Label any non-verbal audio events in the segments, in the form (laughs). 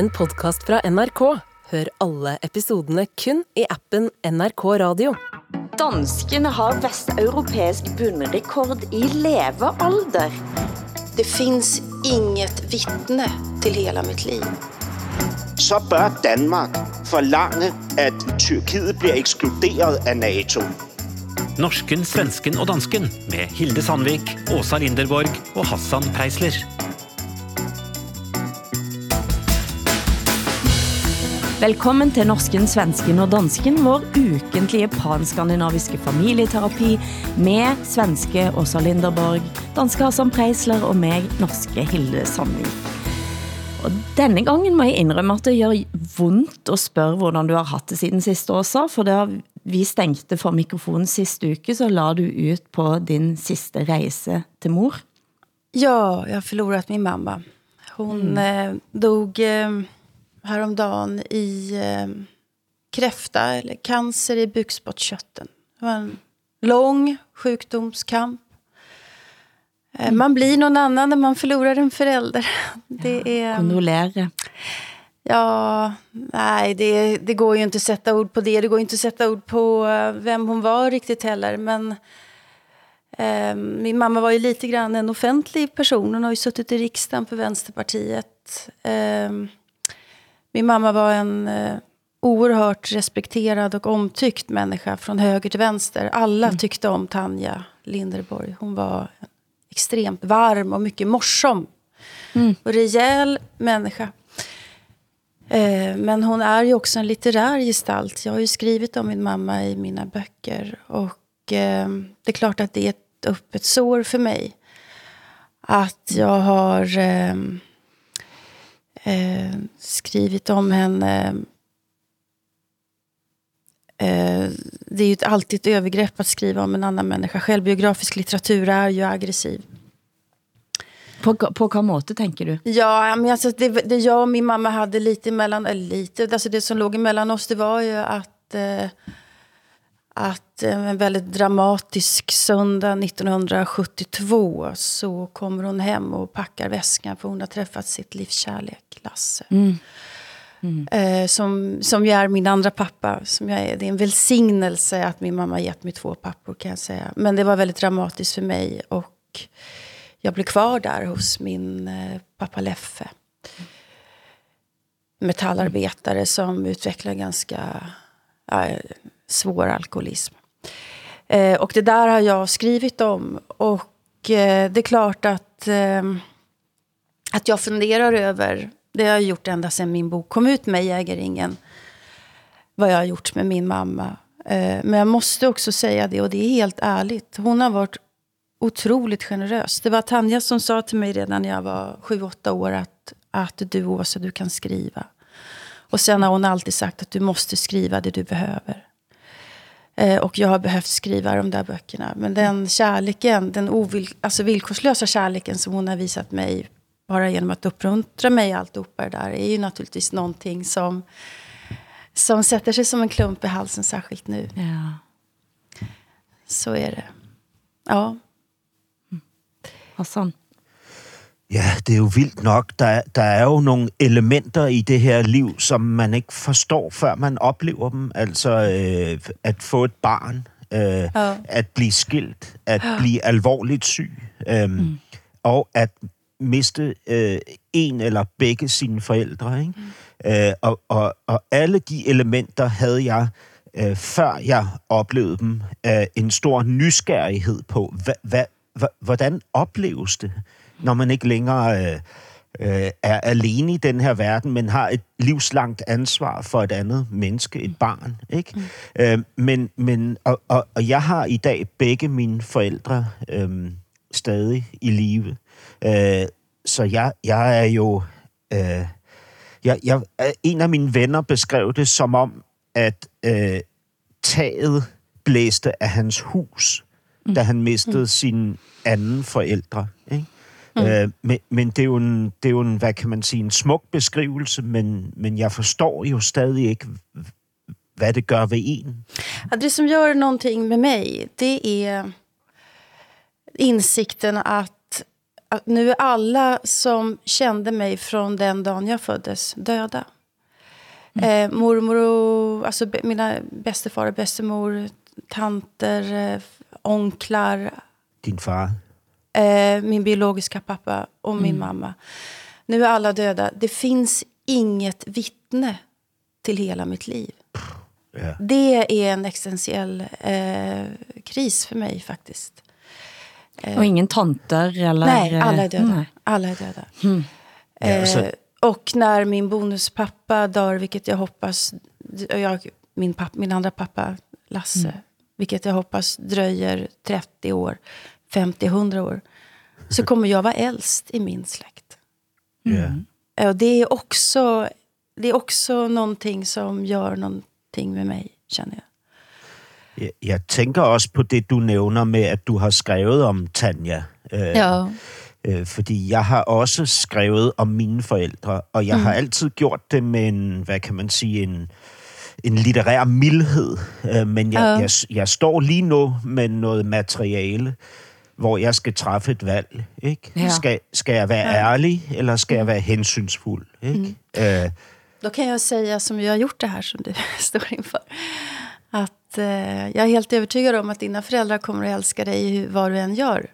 en podkast fra NRK. Hør alle episodene kun i appen NRK Radio. Danskene har vesteuropæisk bundrekord i levealder. Det finns inget vittne till hela mitt liv. så bør Danmark forlange, at Tyrkiet bliver ekskluderet af NATO. Norsken, svensken og dansken med Hilde Sandvik, Åsa Linderborg og Hassan Preisler. Velkommen til Norsken, Svensken og Dansken, vår ukentlige panskandinaviske familieterapi med svenske Åsa Linderborg, danske Hassan Preisler og meg, norske Hilde Sandvik. Og denne gangen må jeg indrømme, at det gør vondt at spørge, hvordan du har haft det siden sidste Åsa, for da vi stængte for mikrofonen sidste uke, så la du ut på din sidste rejse til mor. Ja, jag har förlorat min mamma. Hon eh, dog eh, häromdagen i eh, kräfta eller cancer i bukspottkörteln. Det var en lång sjukdomskamp. Eh, Man blir någon annan när man förlorar en förälder. (laughs) Det är... Kondolere. Ja, nej, det, det går ju inte att sätta ord på det. Det går inte att sätta ord på eh, vem hon var riktigt heller. Men eh, min mamma var ju lite grann en offentlig person. Hon har ju suttit i riksdagen för Vänsterpartiet. Eh, min mamma var en eh, oerhört respekterad och omtyckt människa från höger till vänster. Alla tyckte om Tanja Linderborg. Hon var extremt varm och mycket morsom. Och rejäl människa. Eh, Men hon är ju också en litterär gestalt. Jag har ju skrivit om min mamma i mina böcker. Och eh, det är klart att det är ett öppet sår för mig. Att jag har eh, eh, skrivit om henne. Eh, det är ju alltid ett övergrepp att skriva om en annan människa. Självbiografisk litteratur är ju aggressiv. På, på hvad måte, tænker du? Ja, men alltså det, det jag och min mamma hade lite mellan, eller lite, alltså det som låg emellan oss det var ju att, eh, att eh, en väldigt dramatisk söndag 1972 så kommer hon hem och packar väskan för hon har träffat sitt livs kärlek, Lasse. Eh, som, som ju är min andra pappa. Som jag är. Det är en välsignelse att min mamma har gett mig två pappor kan jag säga. Men det var väldigt dramatiskt för mig. Och jag blev kvar där hos min eh, pappa Leffe. Metallarbetare som utvecklar ganska ja, svår alkoholism. Eh, och det där har jag skrivit om. Och eh, det är klart att, eh, att jag funderar över, det har jag gjort ända sedan min bok kom ut med Jägaringen, vad jag har gjort med min mamma. Eh, men jag måste också säga det, och det är helt ärligt. Hon har varit otroligt generös. Det var Tanja som sa till mig redan när jag var sju åtta år att, att du Åsa, du kan skriva. Och sen har hon alltid sagt att du måste skriva det du behöver. Eh, och jag har behövt skriva de där böckerna. Men den kärleken, den ovil, alltså villkorslösa kärleken som hon har visat mig bara genom att uppmuntra mig i alltihopa det där är ju naturligtvis någonting som, som sätter sig som en klump i halsen, särskilt nu. Ja. Så är det. Ja. Hassan. Ja, det er jo vildt nok. Der, der er jo nogle elementer i det her liv, som man ikke forstår, før man oplever dem. Altså øh, at få et barn, øh, Ja. at blive skilt, at blive alvorligt syg, øh, mm. og at miste øh, en eller begge sine forældre. Ikke? Mm. Øh, og, og, og alle de elementer havde jeg, øh, før jeg oplevede dem, øh, en stor nysgerrighed på, hva, hva, hva, hvordan opleves det, når man ikke længere øh, øh, er alene i den her verden, men har et livslangt ansvar for et andet menneske, et barn. Ikke? Mm. Øh, men, men, og, og, og jeg har i dag begge mine forældre øh, stadig i live. Øh, så jeg, jeg er jo... Øh, jeg, jeg, en af mine venner beskrev det som om, at øh, taget blæste af hans hus, mm. da han mistede mm. sin anden forældre. Mm. Øh, men men det, er jo en, det er jo en, hvad kan man sige, en smuk beskrivelse, men, men jeg forstår jo stadig ikke, hvad det gør ved en. Ja, det som gör någonting med mig, det är insikten att, att nu är alla som kände mig från den dagen jag föddes döda. Eh, mormor och alltså, mina bästefar och bästemor, tanter, eh, onklar, Din far. Eh, min biologiska pappa och min mamma. Nu är alla döda. Det finns inget vittne till hela mitt liv. Ja. Det är en existentiell eh, kris för mig faktiskt. Og ingen tanter eller... Nej, alla är döda. Nej. Alla är döda. Så- Eh, och när min bonuspappa dör, vilket jag hoppas... och Jag, min, papp, min andra pappa, Lasse, vilket jag hoppas dröjer 30 år, 50-100 år, så kommer jag vara äldst i min släkt. Ja. Eh, Och det är också, det är också någonting som gör någonting med mig, känner jag. Jeg, jeg tænker også på det, du nævner med, at du har skrevet om Tanja. Øh, Ja. øh, fordi jeg har også skrevet om mine forældre, og jeg mm. har altid gjort det med en, hvad kan man sige, en, en litterær mildhed. Øh, men jeg, Ja. jeg, jeg står lige nu med noget materiale, hvor jeg skal træffe et valg. Ikke? Ja. Skal, skal jeg være ærlig, eller skal jeg være hensynsfuld? Ikke? Mm. Øh, Då kan jag säga som jag har gjort det här som du står inför. Att eh, jag är helt övertygad om att dina föräldrar kommer att älska dig vad du än gör.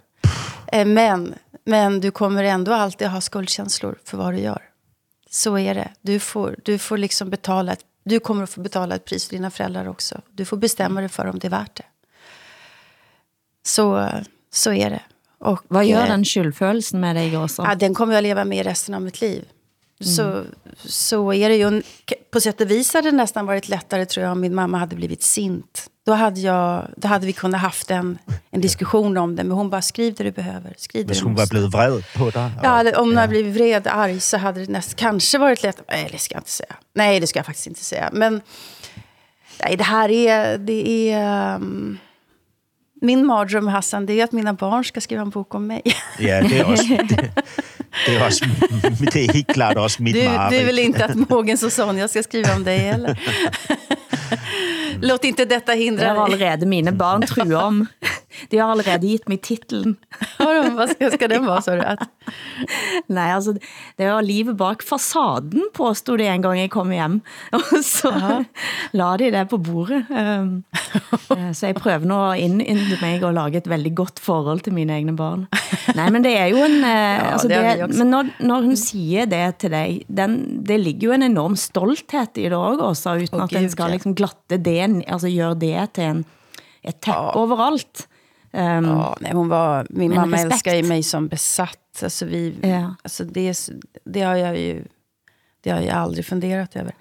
Eh, men, men du kommer ändå alltid ha skuldkänslor för vad du gör. Så är det. Du får, du får liksom betala ett, du kommer att få betala ett pris för dina föräldrar också. Du får bestämma dig för om det är värt det. Så, så är det. Och, Hvad gør eh, den skyldfølelsen med dig også? Ja, den kommer jag leva med resten av mitt liv. Så, så är det ju. På sätt och vis hade det nästan varit lättare tror jag om min mamma hade blivit sint. Då hade, jag, då hade vi kunnat haft en, en diskussion om det. Men hon bara, skriv det du behöver. Skriv det hvis hun var blevet vred på dig. Ja, om hon hade blivit vred, arg, så hade det näst, kanske varit lätt. Nej, det ska jag inte säga. Nej, det ska jag faktiskt inte säga. Men nej, det här är... Det är um, min mardröm, Hassan, det är att mina barn ska skriva en bok om mig. (laughs) Ja, det er også, (laughs) det, det er også, (laughs) det er helt klart også mit Du, mareridt. du vill inte att Mogens och Sonja ska skriva om dig heller? Låt inte detta Det hindra har dig. allerede mine barn truet om. De har allerede gitt mig titlen. Vadå, Vad ska, ska den vara, sa du? Nej, altså, det var livet bak fasaden, påstod de en gang jeg kom hjem. (laughs) Og så (laughs) la de det på bordet. Um, (laughs) så jeg prøver nå å innynde meg og lage et veldig godt forhold til mine egne barn. Nej, men det er jo en... Uh, altså det det, men når, når hun siger det til dig, den, det ligger jo en enorm stolthed i det også, uten Åh, at den skal liksom glatte det, altså gjøre det til en, et teppe overalt. Um, ja, nej, hon var, min mamma respekt. älskar ju mig som besatt. Alltså vi, Ja. alltså det, det har jag ju det har jag aldrig funderat över.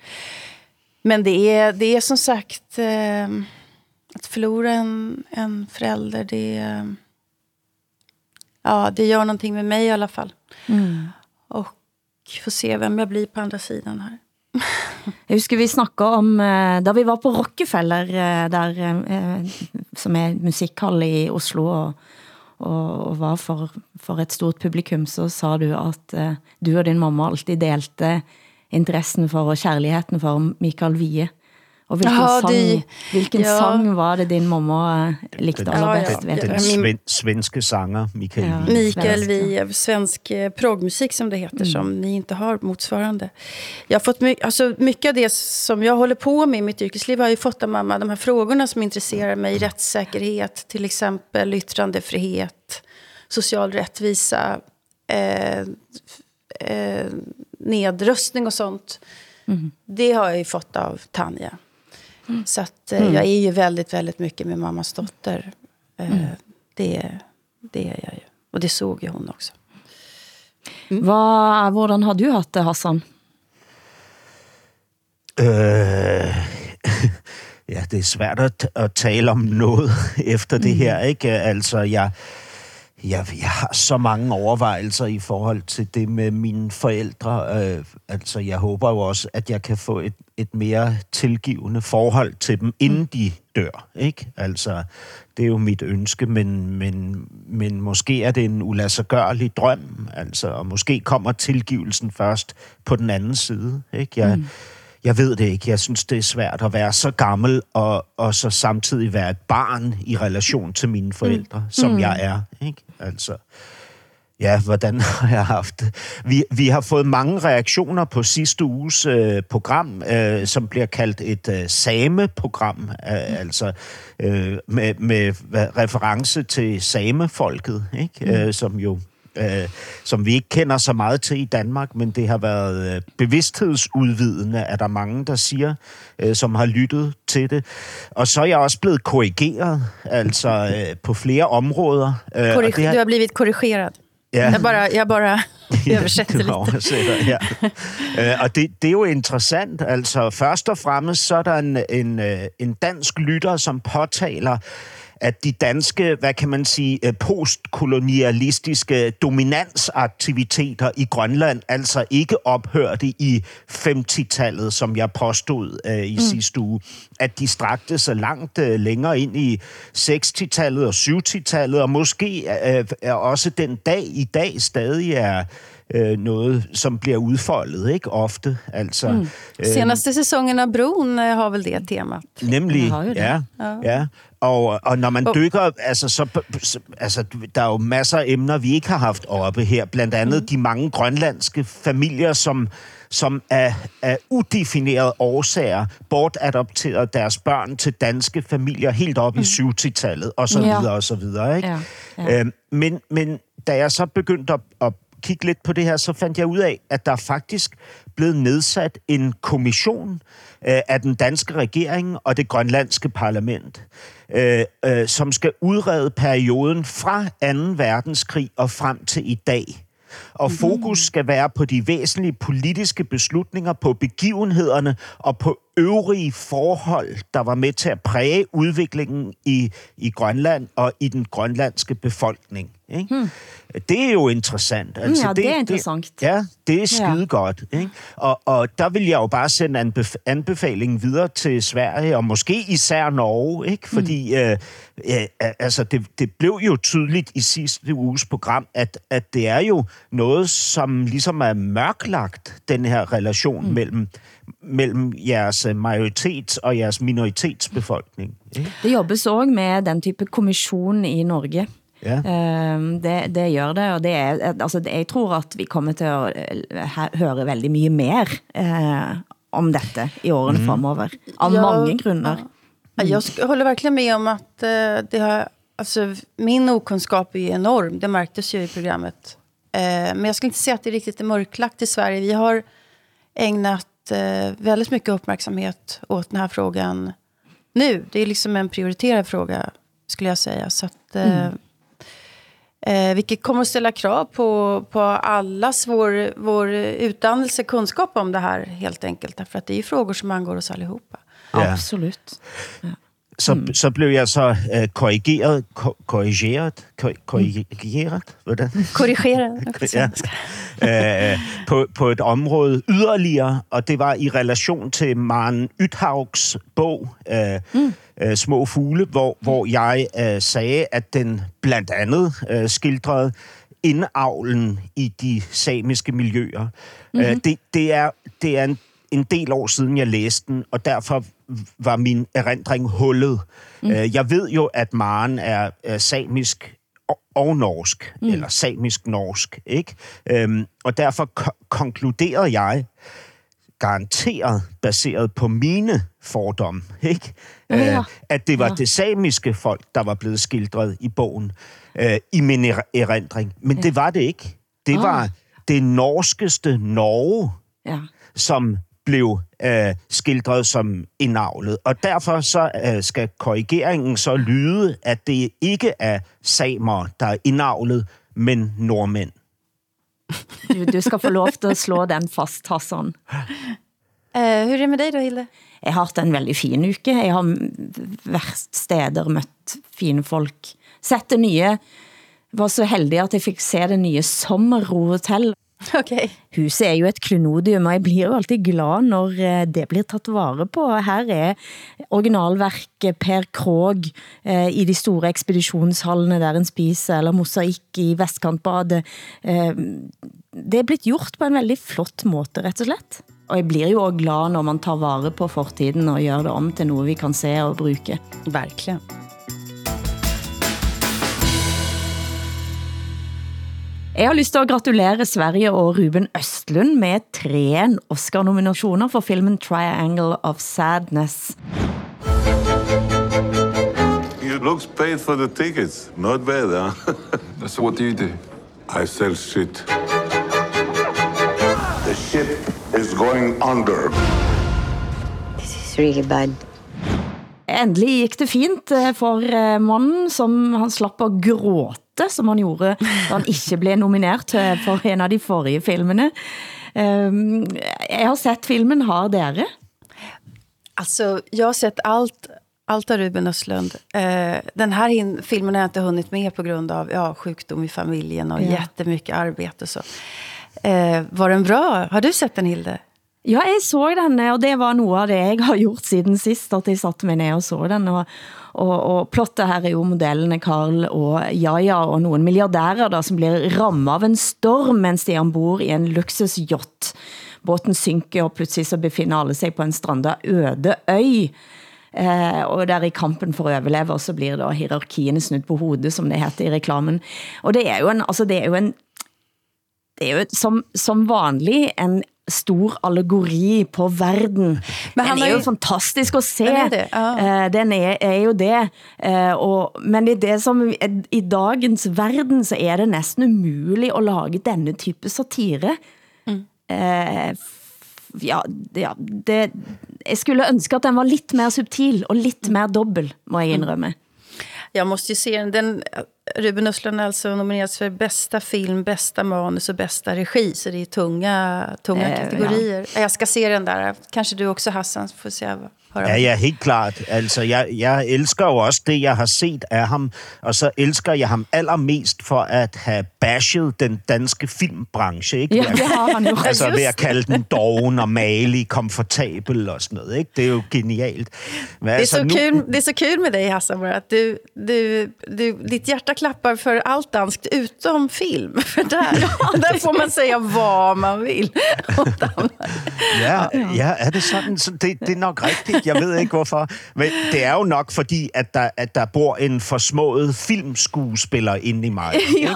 Men det är, det är som sagt... Eh, att förlora en, en förälder, det... Ja, det gör någonting med mig i alla fall. Och får se vem jag blir på andra sidan här. (laughs) Jeg husker vi snakket om, eh, da vi var på Rockefeller, eh, der, eh, som er musikhall i Oslo, og, og, og var for, for et stort publikum, så sa du at du og din mamma alltid delte interessen for og kærligheden for Michael Vie. Og hvilken, Ja, sang, hvilken ja. sang var det din mamma eh, likte Den, aller Ja, ja. den sven, svenske sanger, Michael Ja. Mikael Svensk, Wiehe, svensk eh, progmusik som det heter, som ni inte har motsvarande. Jag har fått mycket, alltså mycket av det som jag håller på med i mitt yrkesliv har jag ju fått av mamma. De här frågorna som intresserar mig, rättssäkerhet, till exempel yttrandefrihet, social rättvisa, eh, eh, nedrustning och sånt. Det har jag ju fått av Tanja. Så att, eh, jag är ju väldigt, väldigt mycket med mammas dotter. Eh, det, det är jag ju. Och det såg ju hon också. Hvad, hvordan har du haft det, Hassan? Øh, (laughs) ja, det er svært at, at tale om noget (laughs) efter det her, ikke? Altså, jeg, jeg, jeg har så mange overvejelser i forhold til det med mine forældre. Øh, altså, jeg håber jo også, at jeg kan få et, et mere tilgivende forhold til dem, inden de dør, ikke? Altså, det er jo mit ønske, men, men, men måske er det en ulassergørlig drøm, altså, og måske kommer tilgivelsen først på den anden side, ikke? Jeg, mm. Jeg ved det ikke. Jeg synes, det er svært at være så gammel, og, og så samtidig være et barn i relation til mine forældre, mm. som mm. jeg er. Ikke? Altså, Ja, hvordan (laughs) har jeg haft det? Vi, vi har fået mange reaktioner på sidste uges øh, program, øh, som bliver kaldt et øh, same-program, øh, altså øh, med, med reference til samefolket, ikke? Mm. Øh, som jo øh, som vi ikke kender så meget til i Danmark, men det har været øh, bevidsthedsudvidende, er der mange, der siger, øh, som har lyttet til det. Og så er jeg også blevet korrigeret, altså øh, på flere områder. Øh, og Korrig- det Du har blivit korrigerad. Ja. Jag bara, jag bara lite. oversætter, ja. (laughs) Øh, og det, det er jo interessant. Altså, først og fremmest så er der en, en, øh, en dansk lytter, som påtaler, at de danske, hvad kan man sige, øh, postkolonialistiske dominansaktiviteter i Grønland altså ikke ophørte i 50-tallet, som jeg påstod øh, i mm. sidste uge. At de strakte sig langt øh, længere ind i 60-tallet og 70-tallet, og måske øh, er også den dag i dag stadig er øh, noget, som bliver udfoldet, ikke ofte. Altså, mm. øh, Senaste säsongen av Bron eh, har väl det temat. Nemlig, ja. ja. ja. Og, og når man Og- dykker, altså, så, så, altså, der er jo masser af emner, vi ikke har haft oppe her. Blandt andet mm. de mange grønlandske familier, som, som af, af udefinerede årsager bortadopterede deres børn til danske familier helt op mm. i 70-tallet, og så Ja. videre, og så videre. Ikke? Ja, ja. Øhm, men, men da jeg så begyndte at, at kigge lidt på det her, så fandt jeg ud af, at der faktisk blevet nedsat en kommission øh, af den danske regering og det grønlandske parlament, øh, øh, som skal udrede perioden fra 2. verdenskrig og frem til i dag. Og fokus skal være på de væsentlige politiske beslutninger, på begivenhederne og på øvrige forhold, der var med til at præge udviklingen i, i Grønland og i den grønlandske befolkning. Ikke? Hmm. Det er jo interessant. Altså, ja, det er interessant. Det, ja, det er skide Ja. godt. Ikke? Og, og der vil jeg jo bare sende anbef- anbefalingen videre til Sverige, og måske især Norge, ikke? fordi øh, øh, altså, det, det blev jo tydeligt i sidste uges program, at, at det er jo noget, som ligesom er mørklagt, den her relation mm. mellem, mellem jeres øh, majoritets- og jeres minoritetsbefolkning. Ikke? Det jobbes også med den type kommission i Norge. Ja. Eh, Det, det gør det, og det er, altså, jeg tror at vi kommer til at eh, he- høre veldig mye mer eh, om dette i årene mm. fremover. Av Ja, mange grunder. Ja, Jag sk- håller verkligen med om att eh, det har, alltså, min okunskap är enorm. Det märktes ju i programmet. Eh, men jag skulle inte säga att det riktigt är mörklagt i Sverige. Vi har ägnat eh, väldigt mycket uppmärksamhet åt den här frågan nu. Det är liksom en prioriterad fråga, skulle jag säga. Så att, eh, eh, vilket kommer att ställa krav på, på allas vår, vår utdannelse, kunskap om det här helt enkelt. Därför att det är ju frågor som angår oss allihopa. Ja. Absolut. Så, mm. så blev jeg så øh, korrigeret, ko- korrigeret, ko- korrigeret, hvordan? Korrigera. (laughs) ja, øh, på, på et område yderligere, og det var i relation til Maren Ythaugs bog, øh, mm. øh, Små Fugle, hvor, hvor jeg øh, sagde, at den blandt andet øh, skildrede indavlen i de samiske miljøer. Mm-hmm. Øh, det, det er, det er en, en del år siden, jeg læste den, og derfor var min erindring hullet. Mm. Øh, jeg ved jo, at Maren er, samisk og, norsk, mm. eller samisk-norsk, ikke? Øhm, og derfor ko- konkluderede jeg, garanteret baseret på mine fordomme, ikke? Ja. Øh, at det var Ja. det samiske folk, der var blevet skildret i bogen, øh, i min er- erindring. Men ja. det var det ikke. Det Ah. var det norskeste Norge, Ja. som blev øh, skildret som indavlet. Og derfor så øh, skal korrigeringen så lyde, at det ikke er samer, der er indavlet, men nordmænd. Du, du skal få lov til at slå den fast, Hassan. Eh, hur är det med dig då, Hilde? Jeg har haft en veldig fin uke. Jeg har vært steder, mødt fine folk. Sett det nye. Var så heldig at jeg fik se det nye Sommerro Hotel. (laughs) Okej. Huset er jo et klenodium, og jeg blir jo alltid glad når eh, det blir taget vare på. Her er originalverket Per Krog eh, i de store ekspeditionshallene der en spiser, eller mosaik i Vestkantbadet. Eh, det er blitt gjort på en veldig flott måte, rett og slett. Og jeg blir jo også glad når man tar vare på fortiden og gør det om til noget, vi kan se og bruge. Verkligen. Jeg har lyst til at gratulere Sverige og Ruben Østlund med tre Oscar-nominationer for filmen Triangle of Sadness. You looks paid for the tickets. Not bad, huh? (laughs) So what do you do? I sell shit. The ship is going under. It's really bad. Endelig gik det fint eh, for eh, mannen, som han slapp at gråte, som han gjorde, da han ikke blev nominert til- for en av de forrige filmene. Um, jeg har sett filmen, har dere? Alltså, jag har sett allt, allt av Ruben Östlund. Eh, den här filmen har jag inte hunnit med på grund av ja, sjukdom i familjen och Ja. jättemycket arbete. Så. Eh, var den bra? Har du sett den, Hilde? Ja, jeg så den, og det var noget af det, jeg har gjort siden sidst, at jeg satte mig ned og så den, og, og, og plottet her er jo modellene Karl og Jaja og nogle milliardærer, der, som bliver rammet av en storm, mens de er ombord i en luksusjott. Båten synker, og pludselig så befinder alle sig på en stranda øde øy. Eh, og der i kampen for at overleve, så blir da hierarkiene snudt på hovedet, som det heter i reklamen. Og det er jo en, altså det er jo en det er jo som, som vanlig en stor allegori på verden. Men han den er jo fantastisk at se. Den er det, ja. Eh, den er, er jo det. Eh, og, men det er det som, i dagens verden, så er det næsten umuligt at lage denne type satire. Eh, f- ja, ja det, jeg skulle ønske at den var lidt mere subtil og lidt mere dobbel, må jeg indrømme. Jag måste ju se den. den Ruben Östlund har alltså nominerats för bästa film, bästa manus och bästa regi. Så det är tunga, tunga Eh, kategorier. Jag ska se den där. Kanske du också, Hassan, får se. Ja, ja, helt klart. Altså, jeg, jeg elsker jo også det, jeg har set af ham, og så elsker jeg ham allermest for at have bashet den danske filmbranche, ikke? Ja, det har han jo. (laughs) Altså ved at kalde den doven og malig, komfortabel og sådan noget, ikke? Det er jo genialt. Men Det är, altså, så kul, det är så kul med dig, Hassan, att du, du, du, ditt hjärta klappar för allt danskt utom film. För där, där får man säga vad man vill. (laughs) Ja, ja, er det sådan? Så det, det er nok rigtigt. Jeg ved ikke, hvorfor. Men det er jo nok fordi, at der, at der bor en forsmået filmskuespiller inde i mig. (laughs) Kan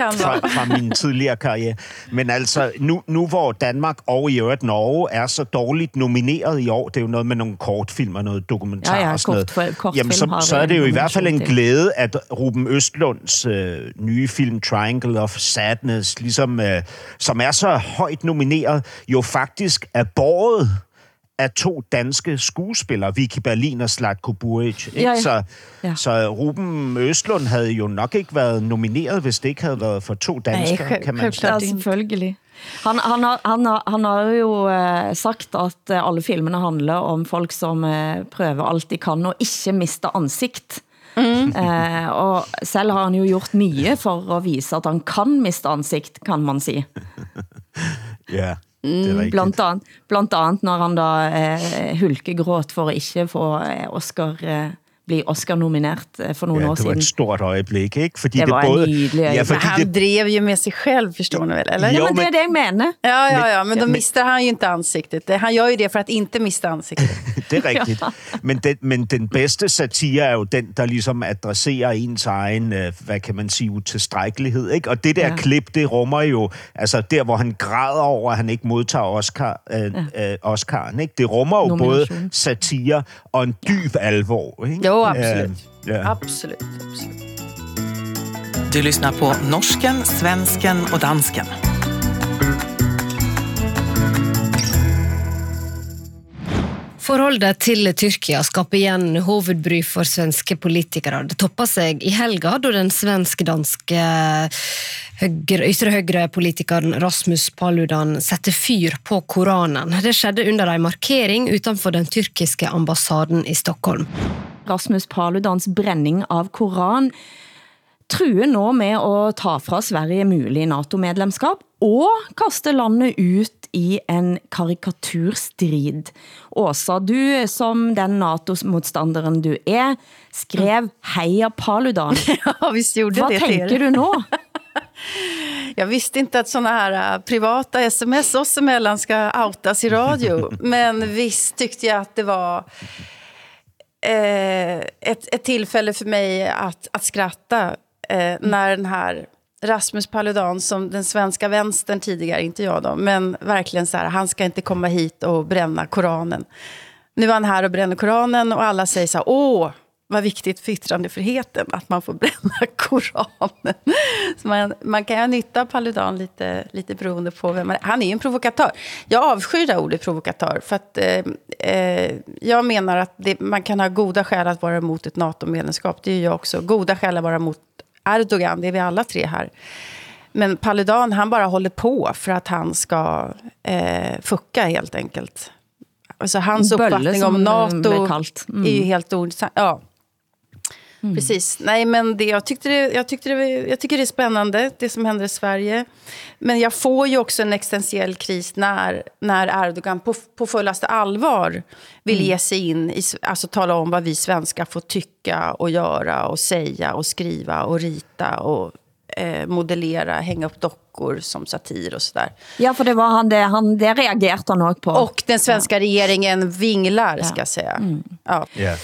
vara. fra, fra min tidligere karriere. Men altså, nu, nu hvor Danmark og i øvrigt Norge er så dårligt nomineret i år, det er jo noget med nogle kortfilm og noget dokumentar Ja, ja, og sådan noget. kortfilm- kortfilm Jamen, så, så er det jo i hvert fald en glæde, at Ruben Østlunds øh, nye film Triangle of Sadness, ligesom, øh, som er så højt nomineret, jo faktisk er båret af to danske skuespillere, Vicky Berlin og Slatko Buric. Ikke? Ja, ja. Så, Ja. så Ruben Østlund havde jo nok ikke været nomineret, hvis det ikke havde været for to danskere, kan man sige. Ja, selvfølgelig. Han, han, har, han, har, han har jo eh, sagt, at eh, alle filmene handler om folk, som eh, prøver alt de kan, og ikke mister ansigt. Mm. Eh, og selv har han jo gjort mye for at vise, at han kan miste ansigt, kan man sige. (laughs) Ja. Blandt andet, blandt andet når han da eh, hulkegråt for at ikke få eh, Oscar, eh, blive Oscar-nominert eh, for nogle Ja, år det var siden. et stort øjeblik, ikke? Fordi Det var en nydelig Ja. Men fordi han det, drev ju med sig själv, förstår ni väl? Eller? Jo, Ja, men det er men- det, jeg mener. Ja, ja, ja, men då men- mister han ju inte ansiktet. Det- Han gör ju det för att inte mista ansiktet. (laughs) det er rigtigt. Men, den, men den bedste satire er jo den, der ligesom adresserer ens egen, øh, hvad kan man sige, utilstrækkelighed. Ikke? Og det der Ja. ja. klip, det rummer jo, altså der, hvor han græder over, at han ikke modtager Oscar, øh, ja. øh, Oscaren. Ikke? Det rummer jo både satire og en dyb alvor. Ikke? Jo, absolut. Ja. Absolut, absolut. Du lyssnar på norsken, svensken och dansken. Forholdet til Tyrkia skaper igjen hovedbry for svenske politikere. Det toppa seg i helga da den svensk-danske ytre høyre-politikeren Rasmus Paludan sette fyr på Koranen. Det skjedde under en markering utenfor den tyrkiske ambassaden i Stockholm. Rasmus Paludans brænding av Koran truer nå med at ta fra Sverige mulig NATO-medlemskap og kaste landet ut i en karikaturstrid. Åsa, du som den NATO-modstanderen du er, skrev Heia Paludan. (laughs) Ja, visst gjorde Hvad det er. tænker du nå? (laughs) Jag visste inte att såna här äh, privata sms oss emellan ska outas i radio. (laughs) Men visst tyckte jag att det var eh, ett, ett tillfälle för mig att, att skratta eh, när den här Rasmus Paludan som den svenska vänstern tidigare, inte jag då, men verkligen så här, han ska inte komma hit och bränna Koranen. Nu är han här och bränner Koranen och alla säger så här, åh, vad viktigt för yttrandefriheten att man får bränna (laughs) Koranen. Så man, man kan ha nytta av Paludan lite, lite beroende på vem man är. Han är ju en provokatör. Jag avskyr det ordet provokatör. För att eh, eh, jag menar att det, man kan ha goda skäl att vara emot ett NATO-medlemskap. Det är ju jag också. Goda skäl att vara emot Erdogan, det är vi alla tre här. Men Paludan, han bara håller på för att han ska eh, fucka helt enkelt. Alltså hans Bölle, uppfattning om NATO. Mm. är ju helt ointressant. Ja. Precis. Nej, men det, jag, tyckte det, jag, tyckte det, jag tycker det är spännande, det som händer i Sverige. Men jag får ju också en existentiell kris när, när Erdogan på, på fullaste allvar vill ge sig in i, alltså tala om vad vi svenskar får tycka och göra och säga och skriva och rita och eh, modellera, hänga upp dockor som satir och sådär. Ja, for det var han det, han, det reagerede han på. Och den svenska regeringen vinglar, ska jag säga. Ja. Ja.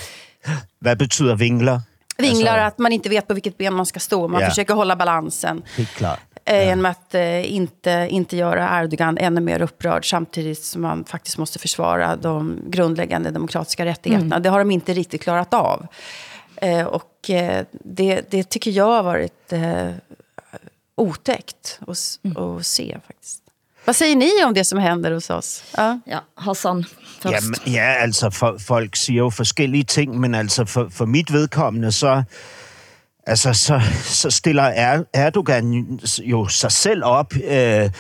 Hvad betyder vingler? Vinglar att man inte vet på vilket ben man ska stå. Man Ja. försöker hålla balansen. Klart. Eh, Genom att eh, inte, inte göra Erdogan ännu mer upprörd samtidigt som man faktiskt måste försvara de grundläggande demokratiska rättigheterna. Det har de inte riktigt klarat av. Eh, och eh, det, det tycker jag har varit eh, otäckt att, s- att se faktiskt. Vad säger ni om det som händer hos oss? Ja. Ja, Hassan først. Jamen, ja, altså for, folk siger jo forskellige ting, men altså for, for mit vedkommende, så, altså, så, så stiller er, Erdogan jo sig selv op øh,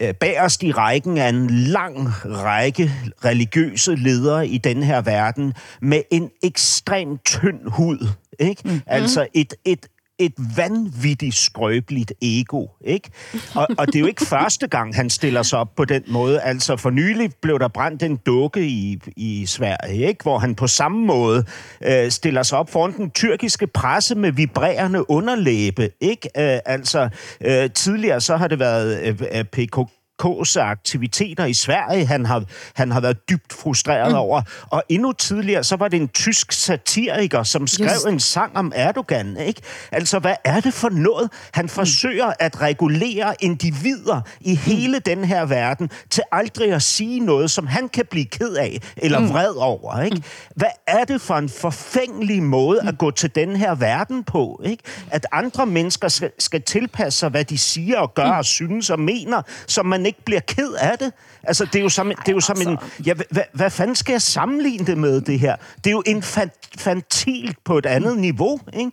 øh, bagerst i rækken af en lang række religiøse ledere i den her verden med en ekstremt tynd hud. Ikke? Mm. Altså et, et, et vanvittigt skrøbeligt ego, ikke? Og, og det er jo ikke første gang, han stiller sig op på den måde. Altså, for nylig blev der brændt en dukke i, i Sverige, ikke? Hvor han på samme måde øh, stiller sig op foran den tyrkiske presse med vibrerende underlæbe, ikke? Øh, altså, øh, tidligere så har det været øh, PKK KK's aktiviteter i Sverige, han har, han har været dybt frustreret mm. over. Og endnu tidligere, så var det en tysk satiriker, som skrev Just. en sang om Erdogan. Ikke? Altså, hvad er det for noget? Han forsøger at regulere individer i hele den her verden til aldrig at sige noget, som han kan blive ked af eller vred over. Ikke? Hvad er det for en forfængelig måde at gå til den her verden på? Ikke? At andre mennesker skal, skal tilpasse sig, hvad de siger og gør og synes og mener, så man ikke bliver ked af det. Altså, det er jo som, det er jo som en... Ja, hvad, hvad fanden skal jeg sammenligne det med, det her? Det er jo infantilt på et andet niveau, ikke?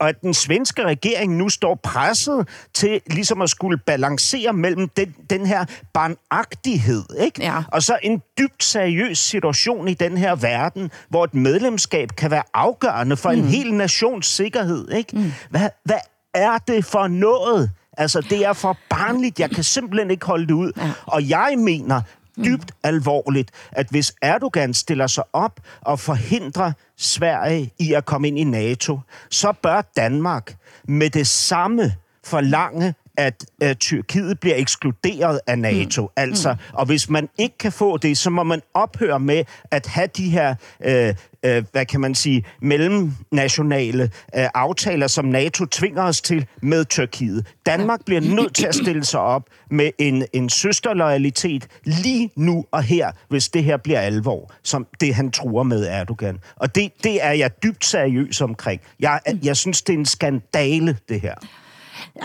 Og at den svenske regering nu står presset til ligesom at skulle balancere mellem den, den her barnagtighed, ikke? Ja. Og så en dybt seriøs situation i den her verden, hvor et medlemskab kan være afgørende for en hel nations sikkerhed, ikke? Hvad, hvad er det for noget? Altså, det er for barnligt. Jeg kan simpelthen ikke holde det ud. Og jeg mener dybt alvorligt, at hvis Erdogan stiller sig op og forhindrer Sverige i at komme ind i NATO, så bør Danmark med det samme forlange, at øh, Tyrkiet bliver ekskluderet af NATO. Mm. Altså, og hvis man ikke kan få det, så må man ophøre med at have de her, øh, øh, hvad kan man sige, mellemnationale øh, aftaler, som NATO tvinger os til med Tyrkiet. Danmark bliver nødt til at stille sig op med en, en søsterloyalitet lige nu og her, hvis det her bliver alvor, som det han truer med Erdogan. Og det, det er jeg dybt seriøs omkring. Jeg, jeg synes, det er en skandale, det her.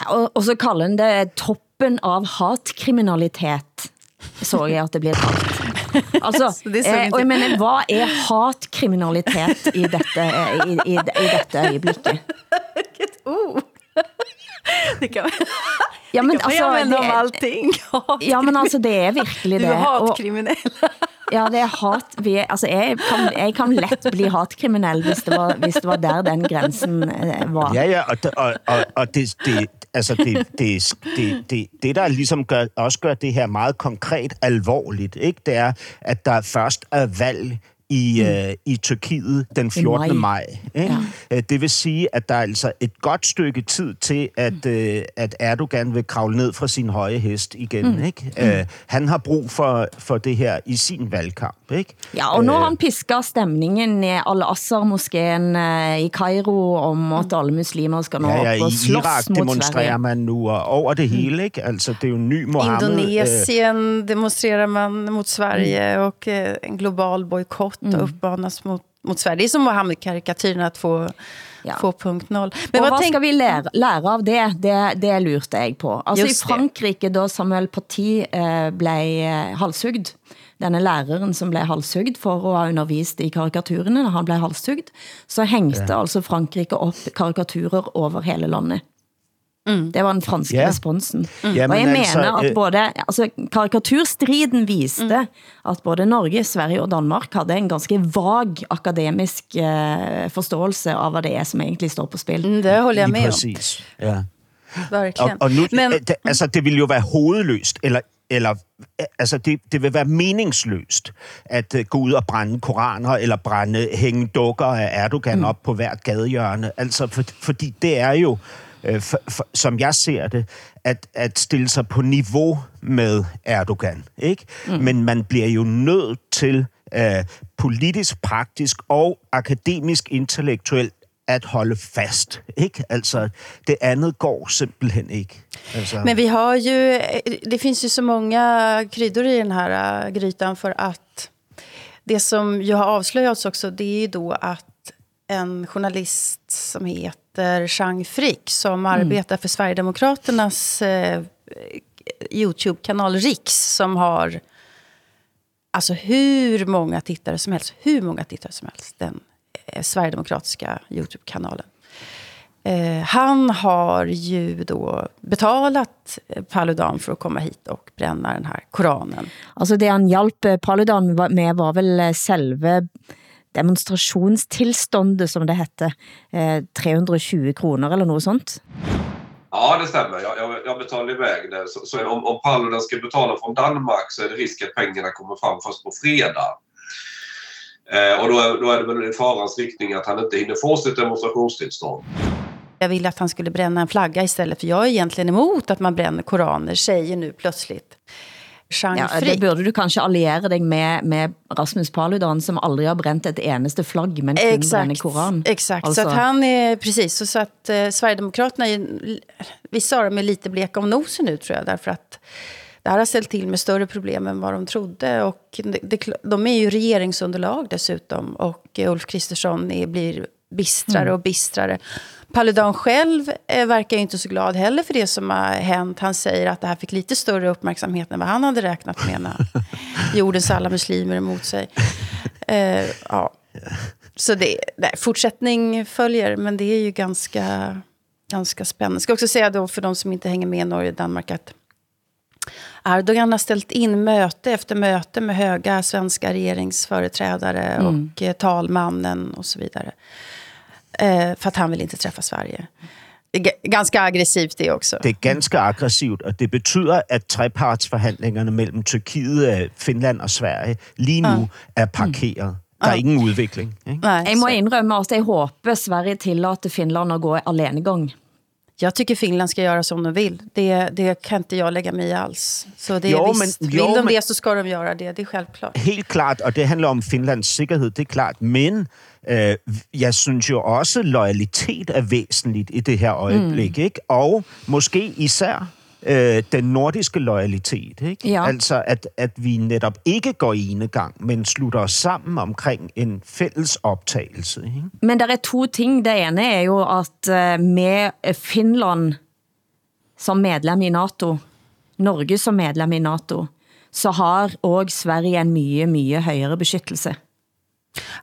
Og, og så kalder han det toppen av hatkriminalitet, så jeg at det bliver kaldt. (laughs) Altså, eh, og jeg mener, hvad er hatkriminalitet i dette, i, i, i dette øjeblikket? Oh. (laughs) Det kan man, Ja, men det kan man altså, använda om det, allting. ja, men altså, det er virkelig Du det. är Og- hatkriminell. (laughs) Ja, det er hat. Vi, altså, jeg kan, jeg kan let bli hatkriminel, hvis det var, hvis det var der den grænsen eh, var. Ja, ja, og, og, og, og det, det, altså det, det, det, det, det, der ligesom gør, også gør det her meget konkret alvorligt, ikke? det er, at der først er valg i, mm. øh, i Tyrkiet den 14. maj. maj. ikke? Ja. Øh, Det vil sige, at der er altså et godt stykke tid til, at, øh, at Erdogan vil kravle ned fra sin høje hest igen. Mm. Ikke? Øh, han har brug for, for det her i sin valgkamp. Ikke? Ja, og nu Øh, har han piska stemningen i Al-Assar-moskeen eh, i Kairo om at alle muslimer skal nå Ja, ja, op og slås Irak mot demonstrerer Sverige. man nu og over det hele, ikke? Altså, det er jo en ny Mohammed. øh, Indonesien demonstrerar man mot Sverige och eh, en global bojkott Mm. uppmanas mot, mot Sverige. Det är som Mohammed-karikatyrerna 2.0. Ja. 2.0. Men og hvad skal vi lære, lære av det? det? Det lurte jeg på. Altså Just i det. Frankrike, da Samuel Paty eh, blev eh, halshugd, denne læreren som blev halshugd for at have undervist i karikaturerne, når han blev halshugd, så hængte Ja. altså Frankrike op karikaturer over hele landet. Mm. Det var den franske Ja. responsen. Ja, og jeg men mener altså, at øh, både, altså karikaturstriden viste, at både Norge, Sverige og Danmark havde en ganske vag akademisk eh, forståelse av hvad det er, som egentlig står på spil. Mm, det håller jag Lige med om. præcis. Ja. Og, Verkligen. og nu, Men, det, altså, det vil jo være hovedløst, eller, eller altså, det, det vil være meningsløst at uh, gå ud og brænde koraner, eller brænde hænge dukker af Erdogan mm. op på hvert gadehjørne. Altså, for, fordi det er jo, øh, for, for, som jeg ser det, at, at stille sig på niveau med Erdogan. Ikke? Mm. Men man bliver jo nødt til øh, politisk, praktisk og akademisk, intellektuelt at holde fast. Ikke? Altså, det andet går simpelthen ikke. Altså, men vi har ju, det finns ju så många kryddor i den här äh, grytan för att det som ju har avslöjats också det är ju då att en journalist som heter Chang Frick som arbetar för Sverigedemokraternas eh, Youtube-kanal Riks som har alltså hur många tittare som helst, hur många tittare som helst, den eh, Sverigedemokratiska Youtube-kanalen. Eh, han har ju då betalat eh, Paludan för att komma hit och bränna den här Koranen. Altså det han hjalp eh, Paludan med var vel eh, selve demonstrationstilståndet, som det hette. Eh, 320 kroner eller noget sånt. Ja, det stämmer. Jag, jag, jag betalar iväg det. Så, så om, om Paludan ska betala från Danmark så är det risk att pengarna kommer fram först på fredag. Eh, och då är, då är det väl i farans riktning att han inte hinner få sitt demonstrationstillstånd. Jag ville att han skulle bränna en flagga istället, för jag är egentligen emot att man bränner koraner, säger nu plötsligt Chang Ja, det burde du kanskje alliere dig med, med Rasmus Paludan, som aldrig har bränt ett eneste flagg, men kun brænner Koran. Exakt, Alltså- så att han är precis. Så, så att eh, Sverigedemokraterna, är, ju- vissa av dem är lite bleka om nosen nu tror jag, därför att det här har ställt till med större problem än vad de trodde. Och det, det, de är ju regeringsunderlag dessutom. Och Ulf Kristersson är, blir bistrare Mm. och bistrare. Paludan själv eh, verkar ju inte så glad heller för det som har hänt. Han säger att det här fick lite större uppmärksamhet än vad han hade räknat med när (laughs) jordens alla muslimer emot sig. Eh, ja. Så det, nej, fortsättning följer, men det är ju ganska, ganska spännande. Jag ska också säga då för de som inte hänger med i Norge och Danmark att Erdogan har ställt in möte efter möte med höga svenska regeringsföreträdare Mm. och eh, talmannen och så vidare. Eh, för att han vill inte träffa Sverige. Det är ganska aggressivt det också. det er ganske aggressivt, og det betyder, at trepartsforhandlingerne mellem Tyrkiet, øh, Finland og Sverige lige nu Ja. er parkeret. Der er ingen udvikling. Ikke? Nej, Jeg må indrømme at jeg håber Sverige tillater Finland at gå alenegang. Jag tycker Finland ska göra som de vill. Det, det kan inte jag lägga mig i alls. Så det är Jo, visst, men- vill jo, de men- det så ska de göra det. Det är självklart. Helt klart, og det handler om Finlands sikkerhed, det er klart. Men øh, jeg synes jo også, loyalitet er væsentligt i det her øjeblik. Mm. Ikke? Og måske især øh, den nordiske loyalitet. Ikke? Ja. Altså, at, at vi netop ikke går ene gang, men slutter os sammen omkring en fælles optagelse. Ikke? Men der er to ting. Det ene er jo at eh, med Finland som medlem i NATO, Norge som medlem i NATO, så har også Sverige en mye, mye højere beskyttelse.